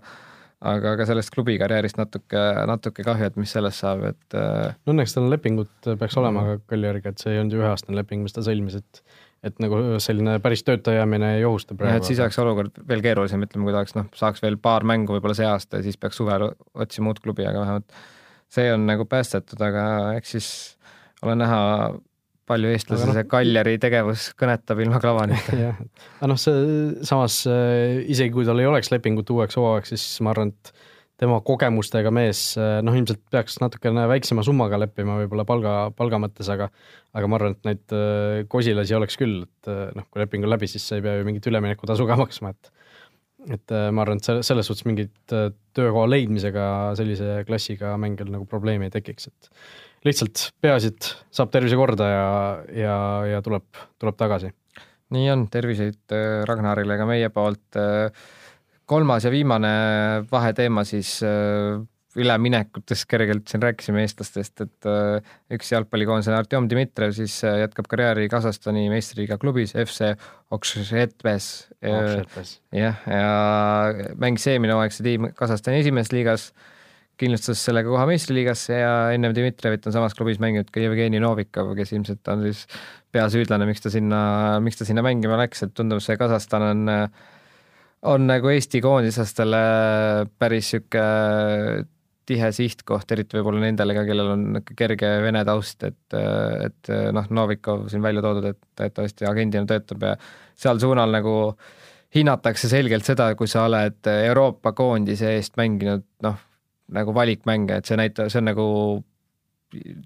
aga ka sellest klubi karjäärist natuke, natuke kahju, et mis sellest saab, et no õnneks tal lepingut peaks olema ka Kaljariga, et see ei olnud ju üheaastane leping, mis ta sõlmis, et et nagu selline päris tööta jäämine ei ohusta praegu. et siis oleks olukord veel keerulisem, ütleme, kui ta oleks noh, saaks veel paar mängu võib-olla see aasta ja siis peaks suvel otsima uut klubi, aga vähemalt see on nagu päästetud, aga eks siis ole näha, palju eestlase no, see Kaljari tegevus kõnetab ilma klavanita. jah, aga noh, see samas äh, isegi kui tal ei oleks lepingut uueks hooajaks, siis ma arvan, et tema kogemustega mees, äh, noh, ilmselt peaks natukene väiksema summaga leppima võib-olla palga, palga mõttes, aga aga ma arvan, et neid äh, kosilasi oleks küll, et noh, kui leping on läbi, siis sa ei pea ju mingit üleminekutasu ka maksma, et et ma arvan, et selles suhtes mingit töökoha leidmisega sellise klassiga mängijal nagu probleemi ei tekiks, et lihtsalt peaasi, et saab tervise korda ja, ja, ja tuleb, tuleb tagasi. nii on, terviseid äh, Ragnarile ka meie poolt. kolmas ja viimane vaheteema siis üleminekutest kergelt siin rääkisime eestlastest, et äh, üks jalgpallikoondise Artjom Dmitrijev siis äh, jätkab karjääri Kasahstani meistriliiga klubis FC Okshetves. jah, ja mängis eelmine hooaeg see tiim Kasahstani esimeses liigas, kindlustas sellega koha meistriliigasse ja ennem Dmitrijevit on samas klubis mänginud ka Jevgeni Novikov, kes ilmselt on siis peasüüdlane, miks ta sinna, miks ta sinna mängima läks, et tundub, see Kasahstan on on nagu Eesti koondislastele päris niisugune tihe sihtkoht, eriti võib-olla nendele ka, kellel on kerge vene taust, et, et noh, Novikov siin välja toodud, et teatavasti agendina töötab ja seal suunal nagu hinnatakse selgelt seda, kui sa oled Euroopa koondise eest mänginud noh, nagu valikmänge, et see näitab, see on nagu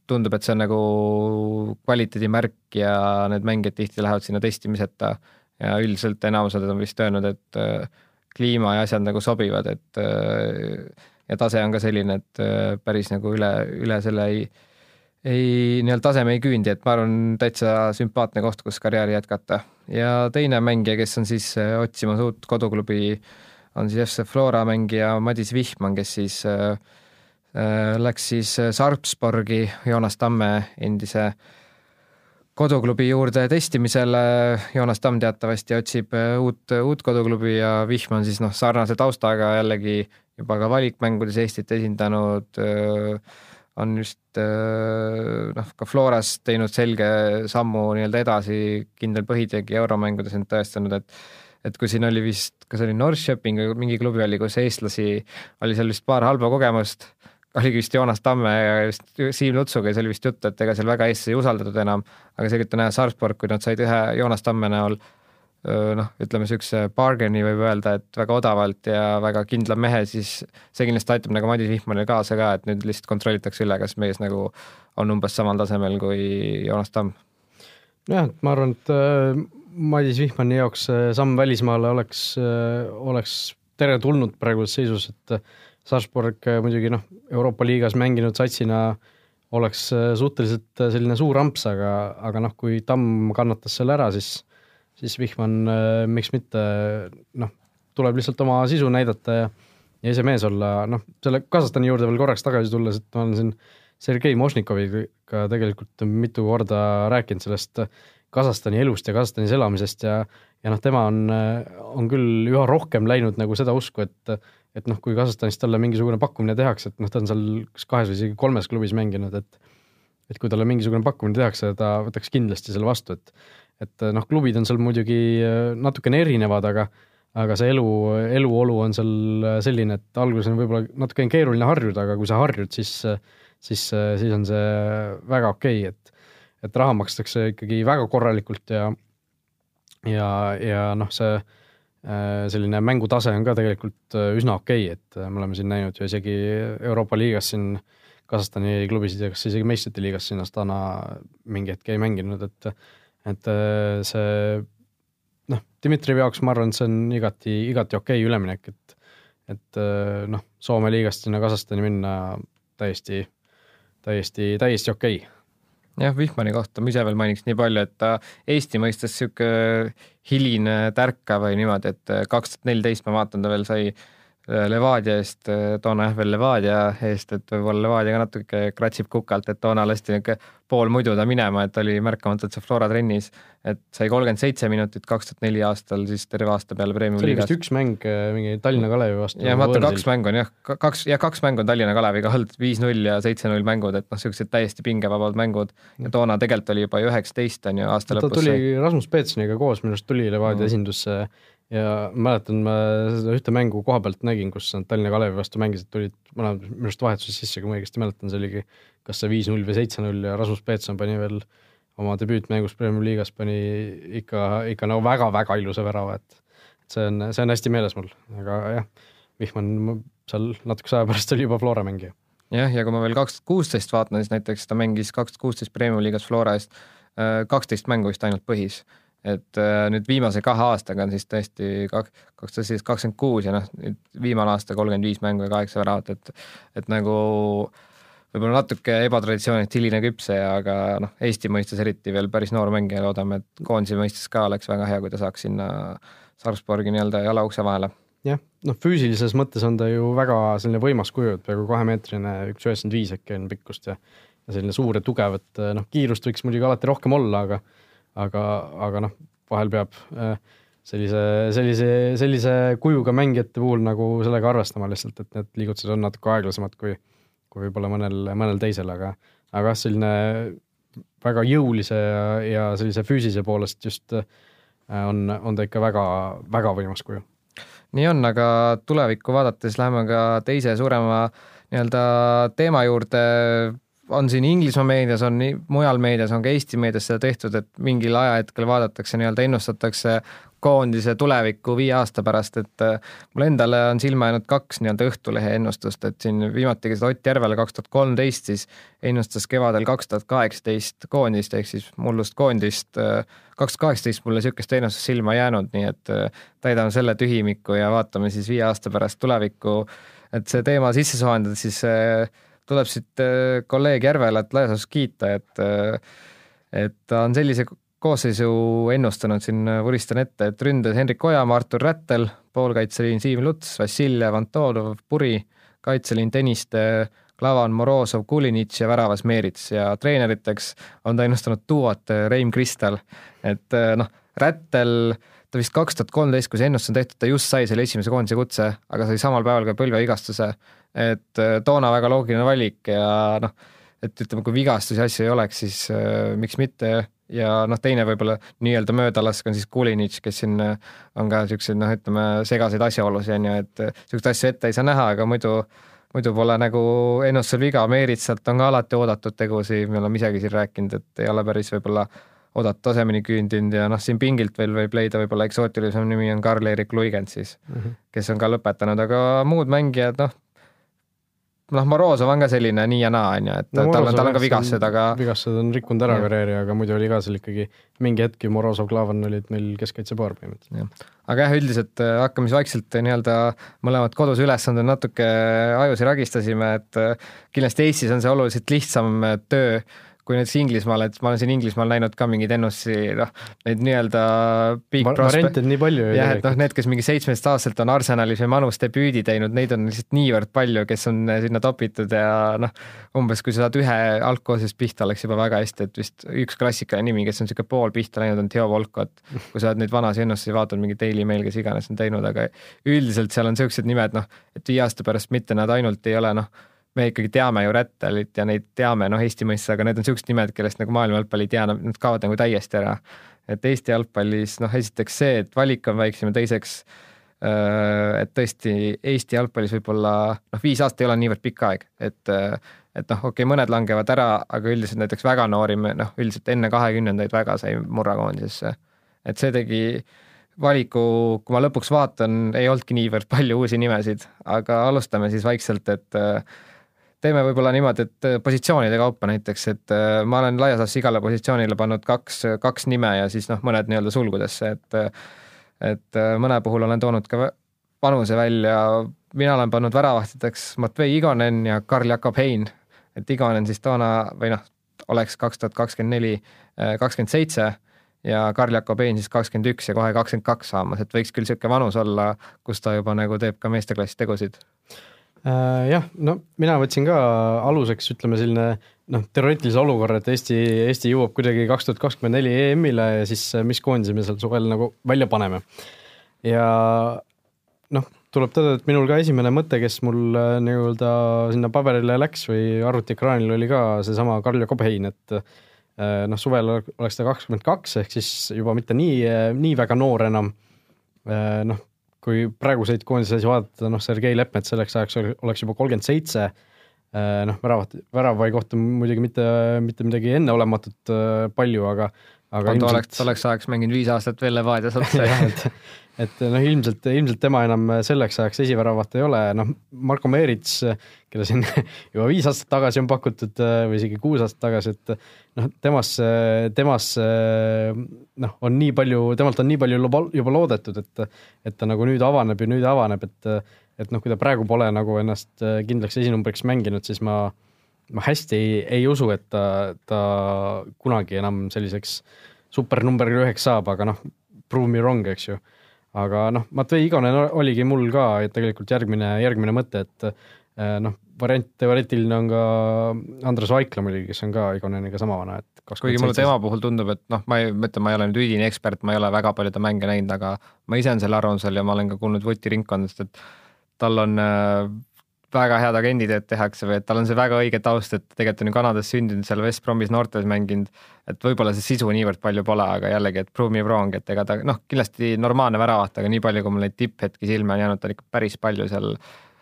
tundub, et see on nagu kvaliteedimärk ja need mängijad tihti lähevad sinna testimiseta ja üldiselt enamused on vist öelnud, et kliima ja asjad nagu sobivad, et ja tase on ka selline, et äh, päris nagu üle, üle selle ei, ei, nii-öelda taseme ei küündi, et ma arvan, täitsa sümpaatne koht, kus karjääri jätkata. ja teine mängija, kes on siis äh, otsimas uut koduklubi, on siis FC Flora mängija Madis Vihman, kes siis äh, äh läks siis Sarpsborgi Joonas Tamme endise koduklubi juurde testimisele, Joonas Tamm teatavasti otsib uut, uut koduklubi ja Vihman siis noh, sarnase taustaga jällegi juba ka valikmängudes Eestit esindanud, on just noh, ka Floras teinud selge sammu nii-öelda edasi, kindel põhitegi euromängudes end tõestanud, et et kui siin oli vist, kas oli Norrköping või mingi klubi oli, kus eestlasi oli seal vist paar halba kogemust, oligi vist Joonas Tamme ja vist Siim Lutsuga ja see oli vist juttu, et ega seal väga eestlasi ei usaldatud enam, aga selgelt on näha, Sarpsborg, kui nad said ühe Joonas Tamme näol noh, ütleme niisuguse bargain'i võib öelda, et väga odavalt ja väga kindla mehe, siis see kindlasti aitab nagu Madis Vihmanile kaasa ka, et nüüd lihtsalt kontrollitakse üle, kas mees nagu on umbes samal tasemel kui Joonas Tamm. jah, ma arvan, et Madis Vihmani jaoks samm välismaale oleks, äh, oleks teretulnud praeguses seisus, et äh, Sarpsborg muidugi noh, Euroopa liigas mänginud satsina oleks suhteliselt selline suur amps, aga, aga noh, kui Tamm kannatas selle ära, siis siis Vihman, äh, miks mitte, noh, tuleb lihtsalt oma sisu näidata ja ja ise mees olla, noh, selle Kasahstani juurde veel korraks tagasi tulles, et ma olen siin Sergei Mošnikoviga tegelikult mitu korda rääkinud sellest Kasahstani elust ja Kasahstanis elamisest ja ja noh, tema on, on küll üha rohkem läinud nagu seda usku, et et noh, kui Kasahstanis talle mingisugune pakkumine tehakse, et noh, ta on seal kas kahes või isegi kolmes klubis mänginud, et et kui talle mingisugune pakkumine tehakse, ta võtaks kindlasti selle vastu, et et noh, klubid on seal muidugi äh, natukene erinevad, aga aga see elu, eluolu on seal äh, selline, et alguses on võib-olla natukene keeruline harjuda, aga kui sa harjud, siis siis, siis on see väga okei okay,, et, et raha makstakse ikkagi väga korralikult ja, ja, ja noh, see selline mängutase on ka tegelikult üsna okei okay,, et me oleme siin näinud ju isegi Euroopa liigas siin Kasahstani klubisid ja kas isegi meistrite liigas siin Astana mingi hetk ei mänginud, et et see noh, Dmitrijevi jaoks ma arvan, see on igati, igati okei okay üleminek, et et noh, Soome liigast sinna Kasahstani minna täiesti, täiesti, täiesti okei. okay jah, Vihmani kohta ma ise veel mainiks nii palju, et ta Eesti mõistes niisugune hiline tärka või niimoodi, et kaks tuhat neliteist ma vaatan, ta veel sai Äh, Levadia eest, äh, toona jah veel Levadia eest, et võib-olla Levadia ka natuke kratsib kukalt, et toona lasti niisugune pool muidu ta minema, et oli märkamatult seal Flora trennis, et sai kolmkümmend seitse minutit kaks tuhat neli aastal, siis terve aasta peale Premiumi liigas. see oli vist üks mäng äh, mingi Tallinna Kalevi vastu. jah, vaata kaks mängu on jah, kaks, jah, kaks mängu on Tallinna Kaleviga olnud, viis-null ja seitse-null mängud, et noh, niisugused täiesti pingevabad mängud ja toona tegelikult oli juba üheksateist on ju aasta ta lõpus. ta tuli Rasmus Peetsoniga koos minu arust tuli Levadia mm. esindusse ja mäletan, ma seda ühte mängu koha pealt nägin, kus nad Tallinna Kalevi vastu mängisid, tulid mõlemad minu arust vahetuses sisse, kui ma õigesti mäletan, see oligi kas see viis-null või seitse-null ja Rasmus Peetson pani veel oma debüütmängus Premiumi liigas pani ikka, ikka nagu väga-väga ilusa värava, et see on, see on hästi meeles mul, aga jah, Vihman seal natukese aja pärast oli juba Flora mängija. jah, ja kui ma veel kaks tuhat kuusteist vaatan, siis näiteks ta mängis kaks tuhat kuusteist Premiumi liigas Flora eest äh, kaksteist mängu vist ainult põhis et äh, nüüd viimase kahe aastaga on siis tõesti kak-, kaks tuhat seitseteist kakskümmend kuus ja noh, nüüd viimane aasta kolmkümmend viis mängu ja kaheksa väravat, et et nagu võib-olla natuke ebatraditsioonilt hiline küpse, aga noh, Eesti mõistes eriti veel päris noor mängija, loodame, et koondise mõistes ka oleks väga hea, kui ta saaks sinna Sarpsborgi nii-öelda jalaukse vahele. jah, noh füüsilises mõttes on ta ju väga selline võimas kuju, et peaaegu kahemeetrine, üks üheksakümmend viis äkki on pikkust ja ja selline suur ja tugev, et noh, kiirust võiks muidugi alati rohkem olla, aga aga, aga noh, vahel peab äh, sellise, sellise, sellise kujuga mängijate puhul nagu sellega arvestama lihtsalt, et need liigutused on natuke aeglasemad kui, kui võib-olla mõnel, mõnel teisel, aga, aga jah, selline väga jõulise ja, ja sellise füüsilise poolest just äh, on, on ta ikka väga, väga võimas kuju. nii on, aga tulevikku vaadates läheme ka teise suurema nii-öelda teema juurde on siin Inglismaa meedias, on nii mujal meedias, on ka Eesti meedias seda tehtud, et mingil ajahetkel vaadatakse nii-öelda, ennustatakse koondise tulevikku viie aasta pärast, et äh, mul endale on silma jäänud kaks nii-öelda Õhtulehe ennustust, et siin viimati seda Ott Järvela kaks tuhat kolmteist siis ennustas kevadel kaks tuhat kaheksateist koondist ehk siis mullust koondist. Äh, kaks tuhat kaheksateist mulle niisugust ennustust silma jäänud, nii et äh, täidame selle tühimiku ja vaatame siis viie aasta pärast tulevikku. et see teema sisse soojendada, siis tuleb siit äh, kolleeg Järvelat laias kiita, et äh, et ta on sellise koosseisu ennustanud siin, äh, vuristan ette, et ründes Hendrik Ojamaa, Artur Rättel, poolkaitseliin Siim Luts, Vassiljev, Antonov, Puri, kaitseliin Tõniste, Klavan, Morozov, Kulinitš ja väravas Meerits. Ja treeneriteks on ta ennustanud duot Reim Kristal, et noh, Rättel ta vist kaks tuhat kolmteist, kui see ennustus on tehtud, ta just sai selle esimese koondise kutse, aga sai samal päeval ka põlvevigastuse et äh, toona väga loogiline valik ja noh, et ütleme, kui vigastusi asju ei oleks, siis äh, miks mitte. Ja noh, teine võib-olla nii-öelda möödalask on siis Kulinitš, kes siin äh, on ka niisuguseid noh, ütleme segaseid asjaolusid on ju, et niisuguseid asju ette ei saa näha, aga muidu muidu pole nagu ennustusel viga, Meeritsalt on ka alati oodatud tegusid, me oleme isegi siin rääkinud, et ei ole päris võib-olla oodata tasemeni küündinud ja noh, siin pingilt veel võib leida võib-olla eksootilisem nimi on Karl-Erik Luigend siis mm, -hmm. kes on ka lõpetanud, aga muud mängijad, noh, noh, Morozov on ka selline nii ja naa, on ju, et no, tal on, tal on ka vigastused, aga vigastused on rikkunud ära karjääri, aga muidu oli ka seal ikkagi mingi hetk ju Morozov, Klavan olid meil keskkaitsepaar põhimõtteliselt. aga jah, üldiselt äh, hakkame siis vaikselt nii-öelda mõlemad kodus ülesanded natuke ajusi ragistasime, et äh, kindlasti Eestis on see oluliselt lihtsam äh, töö kui näiteks Inglismaal, et ma olen siin Inglismaal näinud ka mingeid ennustusi, noh, neid nii-öelda big on nii palju. jah, et noh, need, kes mingi seitsmeteistaastaselt on Arsenalis või Manus debüüdi teinud, neid on lihtsalt niivõrd palju, kes on sinna topitud ja noh, umbes kui sa saad ühe algkoosseisust pihta, oleks juba väga hästi, et vist üks klassikaline nimi, kes on niisugune pool pihta läinud, on Theo Volkot. kui sa oled neid vanasi ennustusi vaatad, mingi Daily Mail, kes iganes on teinud, aga üldiselt seal on niisugused nimed, noh, et viie aasta pärast mitte nad ainult ei ole noh, me ikkagi teame ju Rättalit ja neid teame noh, Eesti mõistes, aga need on niisugused nimed, kellest nagu maailma jalgpall ei tea, nad kaovad nagu täiesti ära. et Eesti jalgpallis noh, esiteks see, et valik on väiksem ja teiseks et tõesti Eesti jalgpallis võib-olla noh, viis aastat ei ole niivõrd pikk aeg, et et noh, okei okay,, mõned langevad ära, aga üldiselt näiteks väga noori, noh, üldiselt enne kahekümnendaid väga sai murrakoondisesse. et see tegi valiku, kui ma lõpuks vaatan, ei olnudki niivõrd palju uusi nimesid, aga alustame siis vaikselt, et teeme võib-olla niimoodi, et positsioonide kaupa näiteks, et ma olen laias laastus igale positsioonile pannud kaks, kaks nime ja siis noh, mõned nii-öelda sulgudesse, et et mõne puhul olen toonud ka panuse välja, mina olen pannud väravahtideks Matvei Igonen ja Karl-Jakob Hein et Igonen siis toona või noh, oleks kaks tuhat kakskümmend neli, äh, kakskümmend seitse ja Karl-Jakob Ein siis kakskümmend üks ja kohe kakskümmend kaks saamas, et võiks küll niisugune vanus olla, kus ta juba nagu teeb ka meesteklassi tegusid äh,. Jah, no mina võtsin ka aluseks, ütleme selline noh, teoreetilise olukorra, et Eesti, Eesti jõuab kuidagi kaks tuhat kakskümmend neli EM-ile ja siis äh, mis koondise me seal suvel nagu välja paneme. ja noh, tuleb tõdeda, et minul ka esimene mõte, kes mul äh, nii-öelda sinna paberile läks või arvutiekraanil oli ka seesama Karl-Jakob Hein, et äh, noh, suvel oleks ta kakskümmend kaks, ehk siis juba mitte nii, nii väga noor enam. Äh, noh, kui praeguseid koondise asju vaadata, noh, Sergei Leppmets selleks ajaks oleks juba kolmkümmend seitse, noh, väravat, väravai kohta muidugi mitte, mitte midagi enneolematut palju, aga aga ilmselt... oleks, oleks ajaks mänginud viis aastat veel Levadias otsa et, noh, ilmselt, ilmselt tema enam selleks ajaks esiväravat ei ole, noh, Marko Meerits, keda siin juba viis aastat tagasi on pakutud või isegi kuus aastat tagasi, et noh, temasse, temasse noh, on nii palju, temalt on nii palju juba, loodetud, et et ta nagu nüüd avaneb ja nüüd avaneb, et et noh, kui ta praegu pole nagu ennast kindlaks esinumbriks mänginud, siis ma ma hästi ei, ei usu, et ta, ta kunagi enam selliseks super number üheks saab, aga noh, prove me wrong, eks ju. Aga noh, Matvei Igonen oligi mul ka tegelikult järgmine, järgmine mõte, et eh, noh, variant teoreetiline on ka Andres Vaikla muidugi, kes on ka Igoneniga sama vana, et kuigi mulle tema puhul tundub, et noh, ma ei, ma ütlen, ma ei ole nüüd üdine ekspert, ma ei ole väga palju ta mänge näinud, aga ma ise olen selle arvamusel ja ma olen ka kuulnud Vuti ringkondadest, et tal on äh, väga head agenditööd tehakse või et tal on see väga õige taust, et tegelikult on ju Kanadas sündinud, seal West Bromis noortes mänginud, et võib-olla see sisu niivõrd palju pole, aga jällegi, et prove me wrong, et ega ta noh, kindlasti normaalne väravaht, aga nii palju, kui mul neid tipphetki silme on jäänud, ta on ikka päris palju seal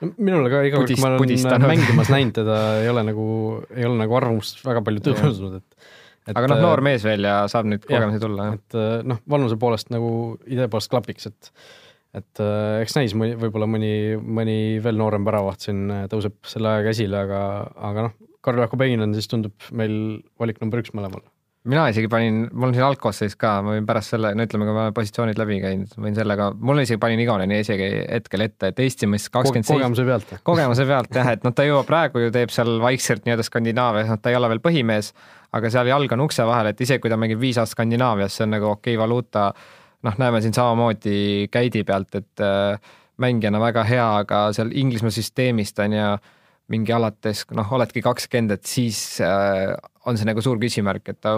minule ka iga kord, kui ma olen pudistanud. mängimas näinud teda, ei ole nagu, ei ole nagu arvamust väga palju tõusnud, et et aga noh, noor mees veel ja saab nüüd kogemusi tulla. et noh, vanuse poolest nagu idee poolest klapiks, et et äh, eks näis, võib-olla mõni, mõni veel noorem väravaht siin äh, tõuseb selle ajaga esile, aga, aga noh, Karl-Jakob Ein on siis tundub meil valik number üks mõlemal mina isegi panin, mul on siin algkoosseis ka, ma võin pärast selle, no ütleme, kui ma positsioonid läbi käin, võin sellega, mul isegi panin Igoneni isegi hetkel ette, et Eesti mees kakskümmend seitse. kogemuse pealt. kogemuse pealt jah, et noh, ta jõuab praegu ju teeb seal vaikselt nii-öelda Skandinaavias, noh, ta ei ole veel põhimees, aga seal jalg on ukse vahel, et isegi kui ta mängib viis aastat Skandinaavias, see on nagu okei okay, valuuta noh, näeme siin samamoodi käidi pealt, et äh, mängijana väga hea, aga seal Inglismaa süsteemist on ju mingi alates, noh, oledki kakskümmend, et siis äh, on see nagu suur küsimärk, et ta,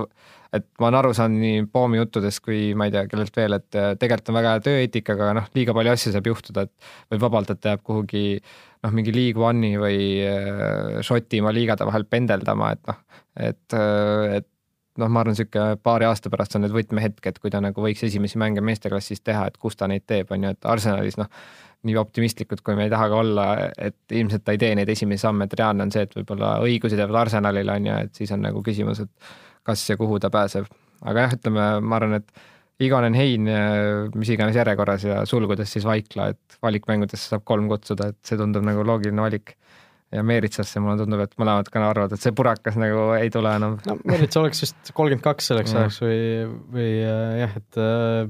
et ma olen aru saanud nii Poomi juttudest kui ma ei tea, kellelt veel, et äh, tegelikult on väga hea tööeetikaga, noh, liiga palju asju saab juhtuda, et võib vabalt, et ta jääb kuhugi noh, mingi League One'i või äh, Šotimaa liigade vahel pendeldama, et noh, et, et noh, ma arvan, niisugune paari aasta pärast on need võtmehetk, et kui ta nagu võiks esimesi mänge meesteklassis teha, et kus ta neid teeb, on ju, et Arsenalis noh, nii optimistlikud, kui me ei taha ka olla, et ilmselt ta ei tee neid esimesi samme, et reaalne on see, et võib-olla õigused jäävad Arsenalile, on ju, et siis on nagu küsimus, et kas ja kuhu ta pääseb. aga jah, ütleme, ma arvan, et Igonen, Hein, mis iganes järjekorras ja sulgudes siis Vaikla, et valikmängudesse saab kolm kutsuda, et see tundub nagu loogiline valik ja Meeritsasse mulle tundub, et mõlemad ka arvavad, et see purakas nagu ei tule enam. no Meerits oleks vist kolmkümmend kaks selleks ajaks või, või äh, jah, et äh,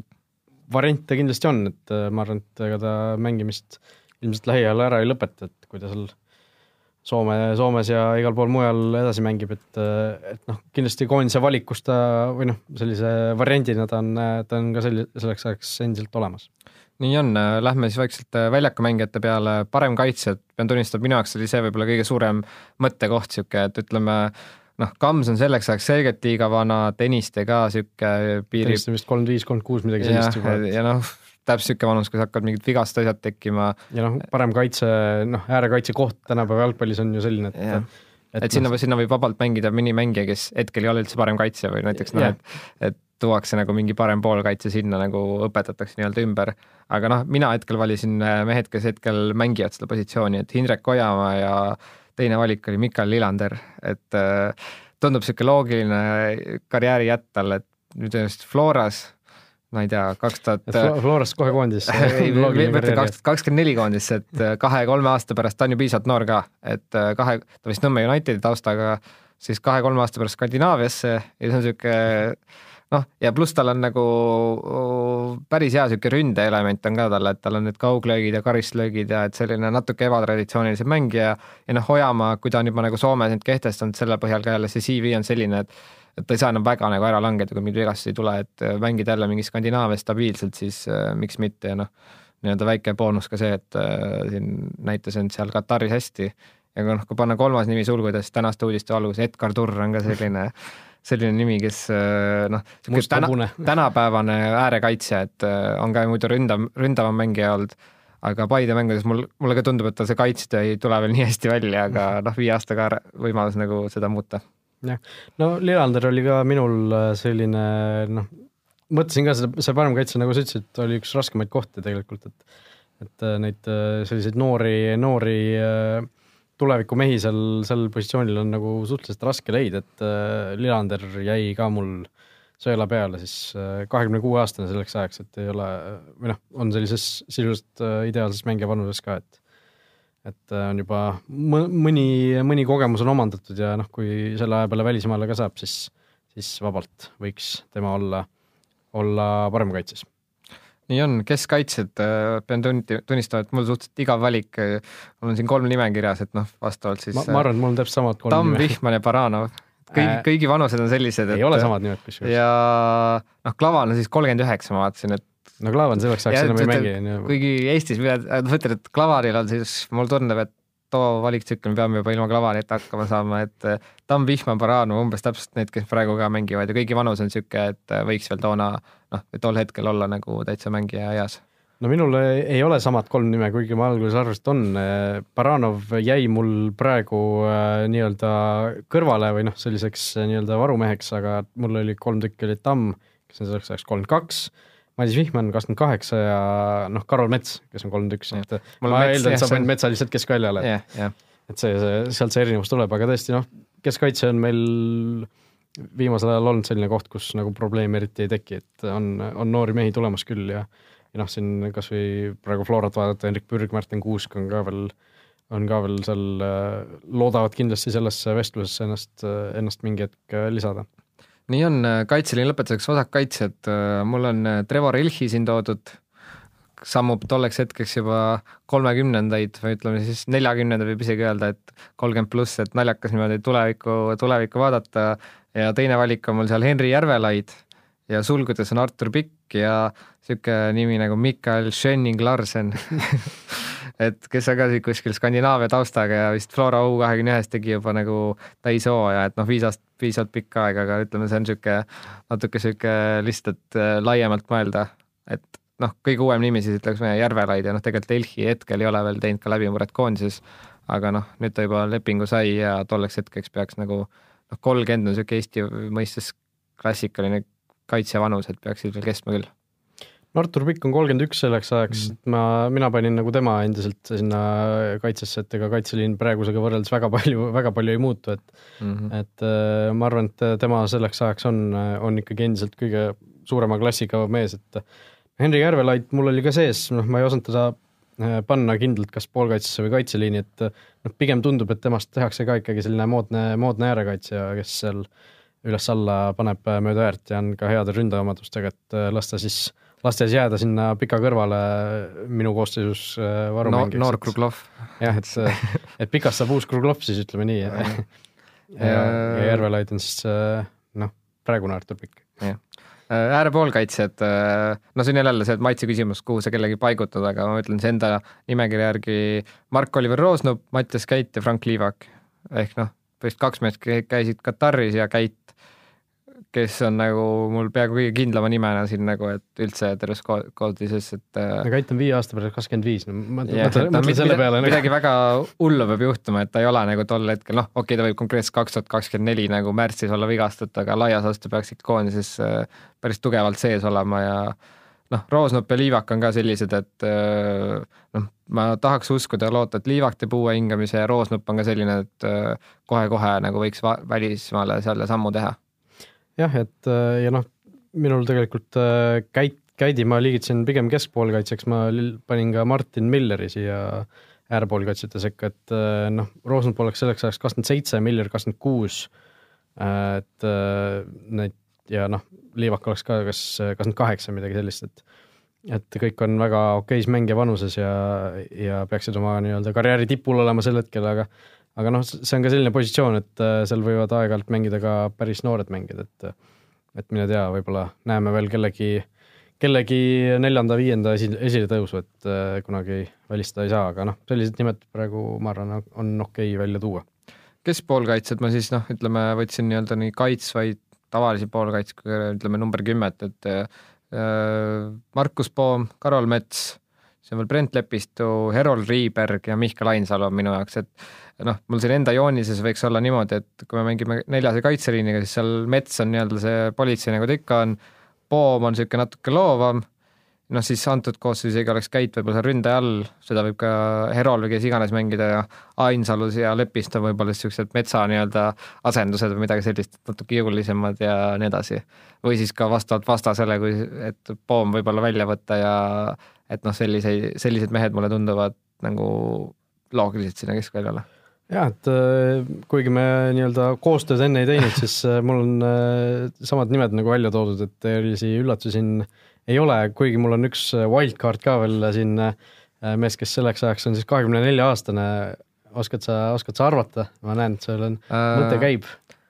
variante kindlasti on, et äh, ma arvan, et ega ta mängimist ilmselt lähiajal ära ei lõpeta, et kui ta seal Soome, Soomes ja igal pool mujal edasi mängib, et, äh, et noh, kindlasti koondise valikus ta või noh, sellise variandina ta on, ta on ka selli-, selleks ajaks endiselt olemas nii on, lähme siis vaikselt äh, väljakumängijate peale, parem kaitse, pean tunnistama, minu jaoks oli see võib-olla kõige suurem mõttekoht niisugune, et ütleme noh, Kams on selleks ajaks selgelt liiga vana, Tõniste ka niisugune piiri. Tõniste vist kolmkümmend viis, kolmkümmend kuus, midagi sellist juba. ja noh, täpselt niisugune vanus, kus hakkavad mingid vigased asjad tekkima. ja noh, parem kaitse, noh, äärekaitse koht tänapäeva jalgpallis on ju selline, et ja et, et sinna, sinna võib vabalt mängida mõni mängija, kes hetkel ei ole üldse parem kaitsja või näiteks noh, et, et tuuakse nagu mingi parem poolkaitse sinna nagu õpetatakse nii-öelda ümber. aga noh, mina hetkel valisin äh, mehed, kes hetkel mängivad seda positsiooni, et Hindrek Ojamaa ja teine valik oli Mikael Lillander, et äh, tundub niisugune loogiline karjääri jätt talle, et nüüd just Floras ma ei tea, kaks tuhat. Florast kohe koondis ei, kaks tuhat kakskümmend neli koondisse, et kahe-kolme aasta pärast, ta on ju piisavalt noor ka, et kahe, ta vist Nõmme Unitedi taustaga, siis kahe-kolme aasta pärast Skandinaaviasse ja see on niisugune noh, ja pluss tal on nagu päris hea niisugune ründeelement on ka tal, et tal on need kauglöögid ja karistlöögid ja et selline natuke ebatraditsioonilisem mängija ja noh, Ojamaa, kui ta on juba nagu Soomes nüüd kehtestanud, selle põhjal ka jälle see CV on selline, et et ta ei saa enam väga nagu ära langeda, kui mingeid vigastusi ei tule, et mängida jälle mingi Skandinaavias stabiilselt, siis äh, miks mitte ja noh, nii-öelda väike boonus ka see, et äh, siin näitas end seal Kataris hästi. Ja noh, kui panna kolmas nimi sulgudes tänaste uudiste alguses, Edgar Turr on ka selline selline nimi, kes äh, noh, täna, tänapäevane äärekaitsja, et äh, on ka muidu ründav, ründavam mängija olnud, aga Paide mängudes mul, mulle ka tundub, et tal see kaitsja ei tule veel nii hästi välja, aga noh, viie aastaga võimalus nagu seda muuta. jah, no Lillander oli ka minul äh, selline noh, mõtlesin ka seda, see parem kaitse, nagu sa ütlesid, oli üks raskemaid kohti tegelikult, et et neid selliseid noori, noori äh, tulevikumehi seal, sel positsioonil on nagu suhteliselt raske leida, et äh, Lillander jäi ka mul sõela peale siis äh, kahekümne kuue aastane selleks ajaks, et ei ole või noh, on sellises sisuliselt äh, ideaalses mängija vanuses ka, et et on juba mõni, mõni kogemus on omandatud ja noh, kui selle aja peale välismaale ka saab, siis, siis vabalt võiks tema olla, olla parem kaitses nii on, keskkaitsjad, äh, pean tunnistama, et mul suhteliselt igav valik, mul on siin kolm nime kirjas, et noh, vastavalt siis ma, ma arvan, et mul on täpselt samad kolm Tamm, Vihman ja Baranov. kõigi äh,, kõigi vanused on sellised, et ei ole samad nimed kusjuures. ja noh, Klavan on siis kolmkümmend üheksa, ma vaatasin, et no Klavan selleks ajaks enam ei mängi, on ju. kuigi Eestis, ma ütlen, et Klavanil on siis, mulle tundub, et too valiktsükkel, me peame juba ilma Klavanita hakkama saama, et eh, Tamm, Vihman, Baranov, umbes täpselt need, kes praegu ka mängivad ja kõigi vanus on niisugune, et eh, võiks veel toona noh, tol hetkel olla nagu täitsa mängija eas no minul ei ole samad kolm nime, kuigi ma alguses arvasin, et on. Baranov jäi mul praegu nii-öelda kõrvale või noh, selliseks nii-öelda varumeheks, aga mul oli kolm tükki olid Tamm, kes on selleks ajaks kolmkümmend kaks Madis Vihman kakskümmend kaheksa ja noh, Karol Mets, kes on kolmkümmend üks, et ma mets, eeldan, et sa panid Metsa lihtsalt keskväljale yeah,. Yeah. et see, see, sealt see erinevus tuleb, aga tõesti noh, keskkaitse on meil viimasel ajal olnud selline koht, kus nagu probleemi eriti ei teki, et on, on noori mehi tulemas küll ja ja noh, siin kas või praegu Florat vaadata, Henrik Pürg, Märten Kuusk on ka veel, on ka veel seal, loodavad kindlasti sellesse vestlusesse ennast, ennast mingi hetk lisada nii on, äh, kaitseliini lõpetuseks vasakkaitsjad, äh, mul on äh, Trevor Ilchi siin toodud, sammub tolleks hetkeks juba kolmekümnendaid või ütleme siis neljakümnendaid võib isegi öelda, et kolmkümmend pluss, et naljakas niimoodi tulevikku, tulevikku vaadata. Ja teine valik on mul seal Henri Järvelaid ja sulgudes on Artur Pikk ja niisugune nimi nagu Mikael Schönning Larsen et kes on ka kuskil Skandinaavia taustaga ja vist Flora U kahekümne ühes tegi juba nagu täishooaja, et noh, viis aastat, piisavalt pikk aeg, aga ütleme, see on niisugune natuke niisugune lihtsalt äh, laiemalt mõelda, et noh, kõige uuem nimi siis ütleks meie Järvelaid ja noh, tegelikult Elchi hetkel ei ole veel teinud ka läbimurret koondises, aga noh, nüüd ta juba lepingu sai ja tolleks hetkeks peaks nagu noh, kolmkümmend on niisugune Eesti mõistes klassikaline kaitsevanus, et peaksid veel kestma küll Artur Pikk on kolmkümmend üks selleks ajaks mm., ma, mina panin nagu tema endiselt sinna kaitsesse, et ega kaitseliin praegusega võrreldes väga palju, väga palju ei muutu, et mm -hmm. et äh, ma arvan, et tema selleks ajaks on, on ikkagi endiselt kõige suurema klassiga mees, et Henri Järvelait mul oli ka sees, noh, ma ei osanud teda äh, panna kindlalt kas poolkaitsesse või kaitseliini, et noh, pigem tundub, et temast tehakse ka ikkagi selline moodne, moodne äärekaitsja, kes seal üles-alla paneb mööda äärt ja on ka heade ründaomadustega, et äh, las ta siis äh, lastes jääda sinna pika kõrvale minu koosseisus äh, varumängijaks no,. noor Kruglov. jah, et, et pikast saab uus Kruglov siis ütleme nii. ja, ja, ja Järvelaid on siis äh, noh, praegune Artur Pikk. jah äh, äärepoolkaitsjad, no siin on jälle see maitse küsimus, kuhu sa kellegi paigutad, aga ma ütlen siis enda nimekirja järgi Mark-Oliver Roosnup, Mattias Käit ja Frank Liivak. ehk noh, vist kaks meest käisid Kataris ja Käit kes on nagu mul peaaegu kõige kindlama nimena siin nagu, et üldse terves koodises, et. Äh, aga Ait on viie aasta pärast kakskümmend viis, no mõtle, mõtle, mõtle selle peale. Nagu. midagi väga hullu peab juhtuma, et ta ei ole nagu tol hetkel, noh, okei okay,, ta võib konkreetselt kaks tuhat kakskümmend neli nagu märtsis olla vigastatud, aga laias laastus peaks ikka koondises äh, päris tugevalt sees olema ja noh, Roosnop ja Liivak on ka sellised, et äh, noh, ma tahaks uskuda ja loota, et Liivak teeb uue hingamise ja Roosnop on ka selline, et kohe-kohe nagu võiks välismaale selle sammu teha jah, et äh, ja noh, minul tegelikult äh, käit-, Käidi ma liigitasin pigem keskpoolkaitseks, ma panin ka Martin Milleri siia äärepoolkaitsjate sekka, et äh, noh, Rosenthal oleks selleks ajaks kakskümmend seitse, Miller kakskümmend kuus, et need ja noh, Liivak oleks ka kas kakskümmend kaheksa, midagi sellist, et et kõik on väga okeis mängija vanuses ja, ja peaksid oma nii-öelda karjääri tipul olema sel hetkel, aga aga noh, see on ka selline positsioon, et äh, seal võivad aeg-ajalt mängida ka päris noored mängijad, et et mine tea, võib-olla näeme veel kellegi, kellegi neljanda-viienda esi, esiletõusu, et äh, kunagi välistada ei saa, aga noh, sellised nimed praegu ma arvan, on okei okay välja tuua. keskpoolkaitsjad ma siis noh, ütleme, võtsin nii-öelda nii kaitsvaid tavalisi poolkaitsjaid, ütleme number kümmet, et äh, Markus Poom, Karol Mets, siis on veel Brent Lepistu, Herold Riiberg ja Mihkel Ainsalu on minu jaoks, et noh, mul siin enda joonises võiks olla niimoodi, et kui me mängime neljase kaitseliiniga, siis seal mets on nii-öelda see politsei, nagu ta ikka on, poom on niisugune natuke loovam, noh siis antud koosseis isegi oleks Käit võib-olla seal ründaja all, seda võib ka Herol või kes iganes mängida ja Ainsalus ja Lepist on võib-olla niisugused metsa nii-öelda asendused või midagi sellist, natuke jõulisemad ja nii edasi. või siis ka vastavalt vastasele, kui, et poom võib-olla välja võtta ja et noh, selliseid, sellised mehed mulle tunduvad nagu loogiliselt sinna keskväljale jah, et äh, kuigi me nii-öelda koostööd enne ei teinud, siis äh, mul on äh, samad nimed nagu välja toodud, et erilisi üllatusi siin ei ole, kuigi mul on üks wildcard ka veel siin mees, kes selleks ajaks on siis kahekümne nelja aastane. oskad sa, oskad sa arvata? ma näen, et sul on äh, mõte käib.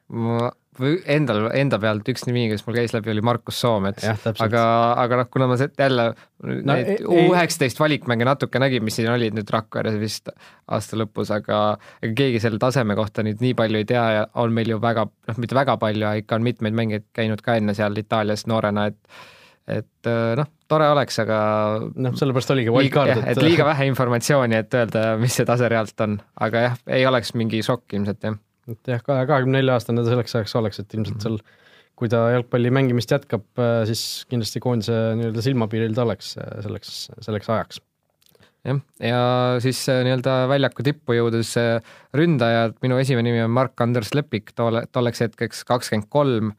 ma või endal, enda pealt üks nimi, kes mul käis läbi, oli Markus Soomets. aga, aga noh, kuna ma jälle no, neid U üheksateist valikmänge natuke nägin, mis siin olid nüüd Rakveres vist aasta lõpus, aga ega keegi selle taseme kohta nüüd nii palju ei tea ja on meil ju väga, noh, mitte väga palju, aga ikka on mitmeid mängijaid käinud ka enne seal Itaalias noorena, et et noh, tore oleks, aga noh, sellepärast oligi wildcard, et et liiga vähe informatsiooni, et öelda, mis see tase reaalselt on, aga jah, ei oleks mingi šokk ilmselt jah et jah, kahekümne nelja aastane ta selleks ajaks oleks, et ilmselt seal kui ta jalgpalli mängimist jätkab, äh, siis kindlasti koondise nii-öelda silmapiiril ta oleks äh, selleks, selleks ajaks. jah, ja siis äh, nii-öelda väljaku tippu jõudes ründajad, minu esimene nimi on Mark-Anders Lepik, tolle, tolleks hetkeks kakskümmend kolm,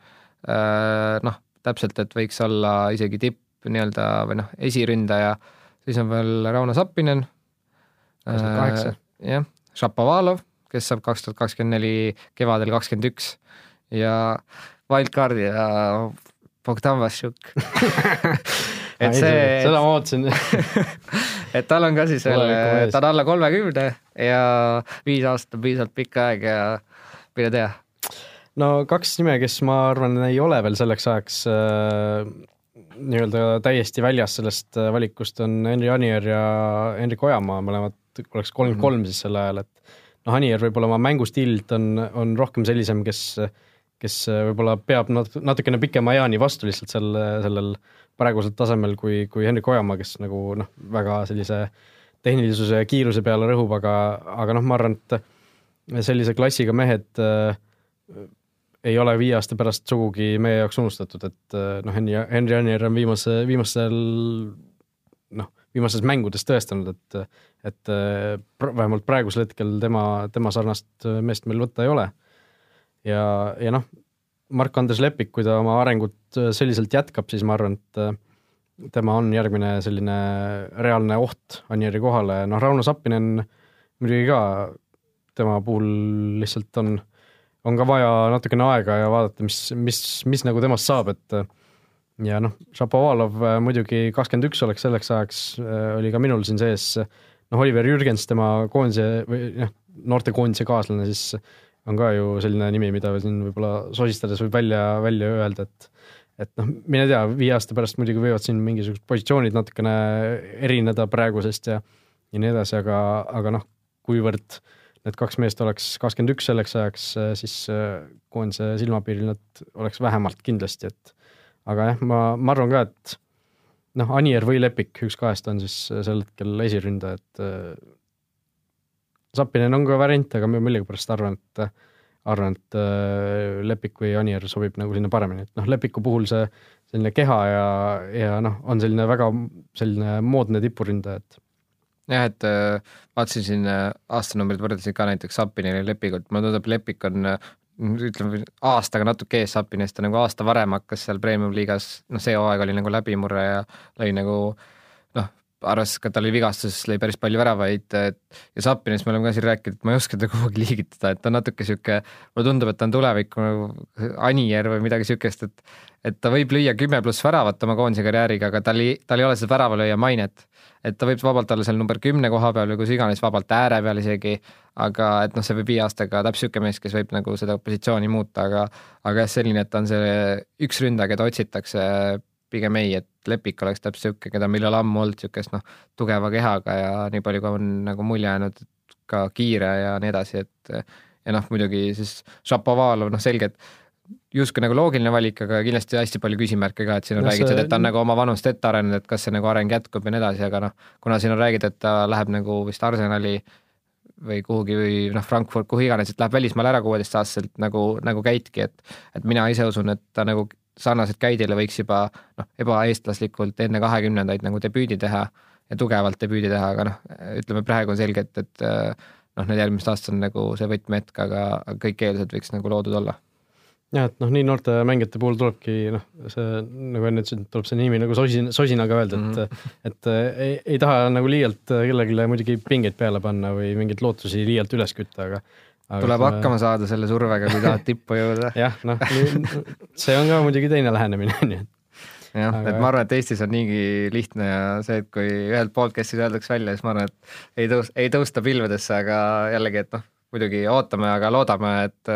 noh, täpselt, et võiks olla isegi tipp nii-öelda või noh, esiründaja, siis on veel Rauno Sappinen, jah, Šapovalov, kes saab kaks tuhat kakskümmend neli kevadel kakskümmend üks. Ja Wildcardi ja Bogdan Vassiuk et see seda ma ootasin. Et tal on ka siis veel, ta on alla kolmekümne ja viis aastat on piisavalt pikk aeg ja mine tea. no kaks nime, kes ma arvan, ei ole veel selleks ajaks äh, nii-öelda täiesti väljas sellest äh, valikust, on Henri Anier ja Henrik Ojamaa, mõlemad oleks kolmkümmend kolm siis sel ajal, et noh, Anier võib-olla oma mängustiililt on, on rohkem sellisem, kes, kes võib-olla peab nat-, natukene pikema eani vastu lihtsalt sel, sellel praegusel tasemel kui, kui Henrik Ojamaa, kes nagu noh, väga sellise tehnilisuse ja kiiruse peale rõhub, aga, aga noh, ma arvan, et sellise klassiga mehed äh, ei ole viie aasta pärast sugugi meie jaoks unustatud, et äh, noh, Henri, Henri Anier on viimase, viimasel viimastes mängudes tõestanud, et, et vähemalt praegusel hetkel tema, tema sarnast meest meil võtta ei ole. ja, ja noh, Mark-Andres Lepik, kui ta oma arengut selliselt jätkab, siis ma arvan, et tema on järgmine selline reaalne oht Anieri kohale, noh, Rauno Sappinen muidugi ka, tema puhul lihtsalt on, on ka vaja natukene aega ja vaadata, mis, mis, mis nagu temast saab, et ja noh, Šapovalov äh, muidugi kakskümmend üks oleks selleks ajaks, äh, oli ka minul siin sees, noh, Oliver Jürgens, tema koondise või noh, noortekoondise kaaslane, siis on ka ju selline nimi, mida siin võib-olla sosistades võib välja, välja öelda, et et noh, mine tea, viie aasta pärast muidugi võivad siin mingisugused positsioonid natukene erineda praegusest ja ja nii edasi, aga, aga noh, kuivõrd need kaks meest oleks kakskümmend üks selleks ajaks, siis koondise silmapiiril nad oleks vähemalt kindlasti, et aga jah, ma, ma arvan ka, et noh, Anier või Lepik, üks kahest on siis sel hetkel esiründaja, et Zappinen on ka variant, aga ma millegipärast arvan, et arvan, et äh, Lepik või Anier sobib nagu sinna paremini, et noh, Lepiku puhul see selline keha ja, ja noh, on selline väga selline moodne tipuründaja, et jah, et äh, vaatasin siin äh, aastanumbrid, võrdlesin ka näiteks Sapinile ja Lepikut, mulle tundub, Lepik on ütleme aastaga natuke ees Sapinist, ta nagu aasta varem hakkas seal premium-liigas, noh, see hooaeg oli nagu läbimurre ja lõi nagu arvestades ka, et tal oli vigastus, lõi päris palju väravaid ja Sapinist me oleme ka siin rääkinud, et ma ei oska teda kuhugi liigitada, et ta on natuke sihuke, mulle tundub, et ta on tuleviku nagu Anier või midagi sihukest, et et ta võib lüüa kümme pluss väravat oma koondise karjääriga, aga tal ei, tal ei ole seda väravalööja mainet. et ta võib vabalt olla seal number kümne koha peal või kus iganes, vabalt ääre peal isegi, aga et noh, see võib viie aastaga täpselt sihuke mees, kes võib nagu seda positsiooni muuta, aga aga jah, selline, et on see üks ründaja, keda otsitakse pigem ei, et Lepik oleks täpselt sihuke, keda meil ei ole ammu olnud, sihukest noh, tugeva kehaga ja nii palju, kui on nagu mulje jäänud, ka kiire ja nii edasi, et ja noh, muidugi siis Šapovalov, noh selge, et justkui nagu loogiline valik, aga kindlasti hästi palju küsimärke ka, et siin on no, räägitud, et ta on nagu oma vanust ette arenenud, et kas see nagu areng jätkub ja nii edasi, aga noh, kuna siin on räägitud, et ta läheb nagu vist Arsenali või kuhugi või noh, Frankfurt, kuhu iganes, et läheb välismaale ära kuueteistaastaselt nagu, nagu käidki, et et mina ise usun, et ta nagu sarnaselt Käidile võiks juba noh, ebaeestlaslikult enne kahekümnendaid nagu debüüdi teha ja tugevalt debüüdi teha, aga noh, ütleme praegu on selge, et, et noh, need järgmised aastad on nagu see võtmehetk, aga kõik eeldused võiks nagu loodud olla jah, et noh, nii noorte mängijate puhul tulebki noh, see nagu enne ütlesin, tuleb see nimi nagu sosin, sosinaga öelda, et mm, -hmm. et ei, ei taha nagu liialt kellelegi muidugi pingeid peale panna või mingeid lootusi liialt üles kütta, aga Aga tuleb selle... hakkama saada selle survega, kui tahad tippu jõuda. jah, noh, see on ka muidugi teine lähenemine, on ju. jah aga..., et ma arvan, et Eestis on niigi lihtne ja see, et kui ühelt podcast'is öeldakse välja, siis ma arvan, et ei tõus-, ei tõusta pilvedesse, aga jällegi, et noh, muidugi ootame, aga loodame, et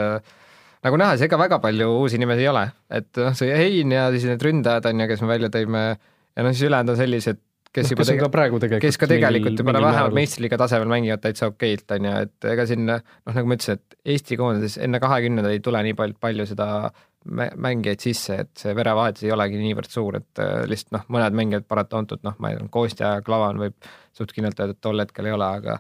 nagu näha, siis ega väga palju uusi nimesid ei ole, et noh, see Hein ja siis need ründajad on ju, kes me välja tõime ja noh, siis ülejäänud on sellised kes juba kes tege... praegu tegelikult kes ka tegelikult juba vähemalt meistriliiga tasemel mängivad täitsa okeilt, on ju, et ega siin noh, nagu ma ütlesin, et Eesti koondises enne kahekümnendaid ei tule nii palju, palju seda mängijaid sisse, et see verevahetus ei olegi niivõrd suur, et äh, lihtsalt noh, mõned mängijad paratamatult noh, ma ei tea, Kostja ja Klavan võib suht kindlalt öelda, et tol hetkel ei ole, aga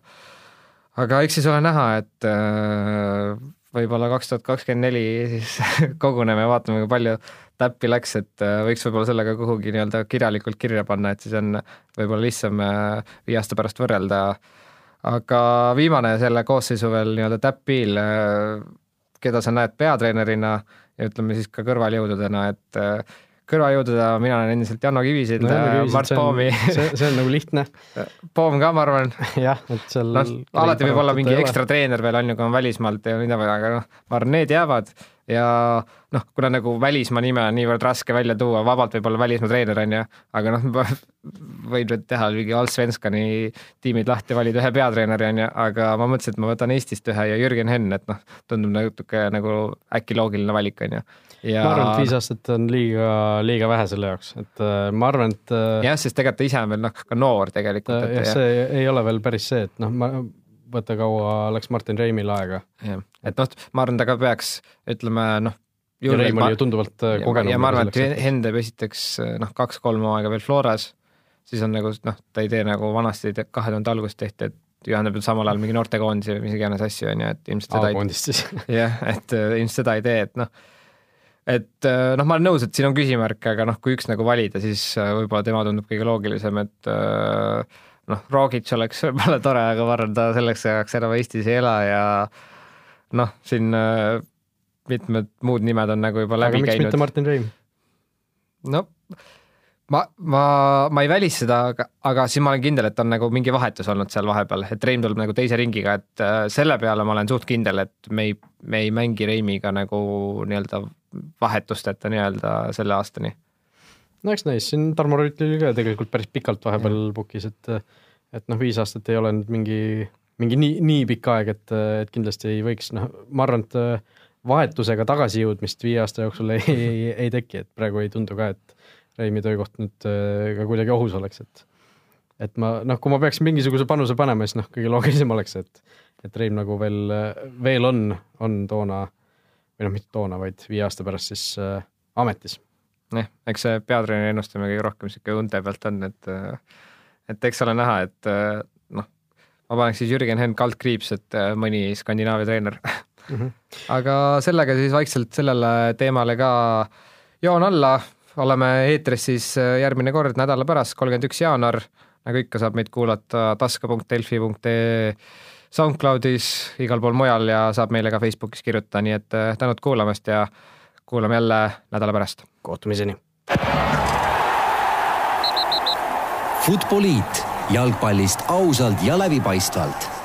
aga eks siis ole näha, et äh, võib-olla kaks tuhat kakskümmend neli siis koguneme vaatame, kui palju täppi läks, et äh, võiks võib-olla selle ka kuhugi nii-öelda kirjalikult kirja panna, et siis on võib-olla lihtsam äh, viie aasta pärast võrrelda. aga viimane selle koosseisu veel nii-öelda täpp-piil, äh, keda sa näed peatreenerina ja ütleme siis ka kõrvaljõududena, et kõrvajõududena mina olen endiselt Janno Kivisild no,, Mart Poomi. see, see on nagu lihtne. Poom ka, ma arvan. jah, et seal noh, alati võib olla mingi ekstra treener veel, on ju, kui on välismaalt ja nii edasi, aga noh, ma arvan, need jäävad ja noh, kuna nagu välismaa nime on niivõrd raske välja tuua, vabalt võib olla välismaa treener, on ju, aga noh, võid teha mingi Allsvenskani tiimid lahti, valida ühe peatreeneri, on ju, aga ma mõtlesin, et ma võtan Eestist ühe ja Jürgen Henn, et noh, tundub natuke nagu äkki loogiline valik, on ju. Ja... ma arvan, et viis aastat on liiga, liiga vähe selle jaoks, et äh, ma arvan, et äh, jah, sest tegelikult ta ise on veel noh, ka noor tegelikult. jah, see ei ole veel päris see, et noh, ma vaata kaua läks Martin Reimil aega. jah, et noh, ma arvan, ta ka peaks, ütleme noh. ja Reim oli ju tunduvalt äh, kogenum. ja ma arvan, et Henn teeb esiteks äh, noh, kaks-kolm hooaega veel Floras, siis on nagu noh, ta ei tee nagu vanasti kahe tuhande alguses tehti, et juhendab samal ajal mingi noortekoondisi või mis iganes asju, on ju, et ilmselt seda A-koondist siis. jah, et äh, ilmselt seda ei tee, et noh, et noh, ma olen nõus, et siin on küsimärk, aga noh, kui üks nagu valida, siis võib-olla tema tundub kõige loogilisem, et äh, noh, Rogic oleks võib-olla tore, aga ma arvan, ta selleks ajaks enam Eestis ei ela ja noh, siin äh, mitmed muud nimed on nagu juba läbi käinud. mitte Martin Reim? no ma, ma, ma ei välista seda, aga, aga siis ma olen kindel, et on nagu mingi vahetus olnud seal vahepeal, et Reim tuleb nagu teise ringiga, et äh, selle peale ma olen suht kindel, et me ei, me ei mängi Reimiga nagu nii-öelda vahetusteta nii-öelda selle aastani. No eks näis, siin Tarmo Rüütel oli ka tegelikult päris pikalt vahepeal pukis, et et noh, viis aastat ei ole nüüd mingi, mingi nii, nii pikk aeg, et, et kindlasti ei võiks, noh, ma arvan, et vahetusega tagasijõudmist viie aasta jooksul ei, ei, ei teki, et praegu ei tundu ka, et Reimi töökoht nüüd äh, ka kuidagi ohus oleks, et et ma noh, kui ma peaksin mingisuguse panuse panema, siis noh, kõige loogilisem oleks, et et Reim nagu veel, veel on, on toona või noh, mitte toona, vaid viie aasta pärast siis äh, ametis. jah, eks see peatreeneri ennustamine kõige rohkem niisugune unte pealt on, et et eks ole näha, et noh, ma paneks siis Jürgen Henn kaldkriips, et mõni Skandinaavia treener mm. -hmm. aga sellega siis vaikselt sellele teemale ka joon alla, oleme eetris siis järgmine kord nädala pärast, kolmkümmend üks jaanuar nagu ikka, saab meid kuulata taska.delfi.ee SoundCloudis, igal pool mujal ja saab meile ka Facebookis kirjutada, nii et äh, tänud kuulamast ja kuulame jälle nädala pärast. kohtumiseni. Futboliit jalgpallist ausalt ja läbipaistvalt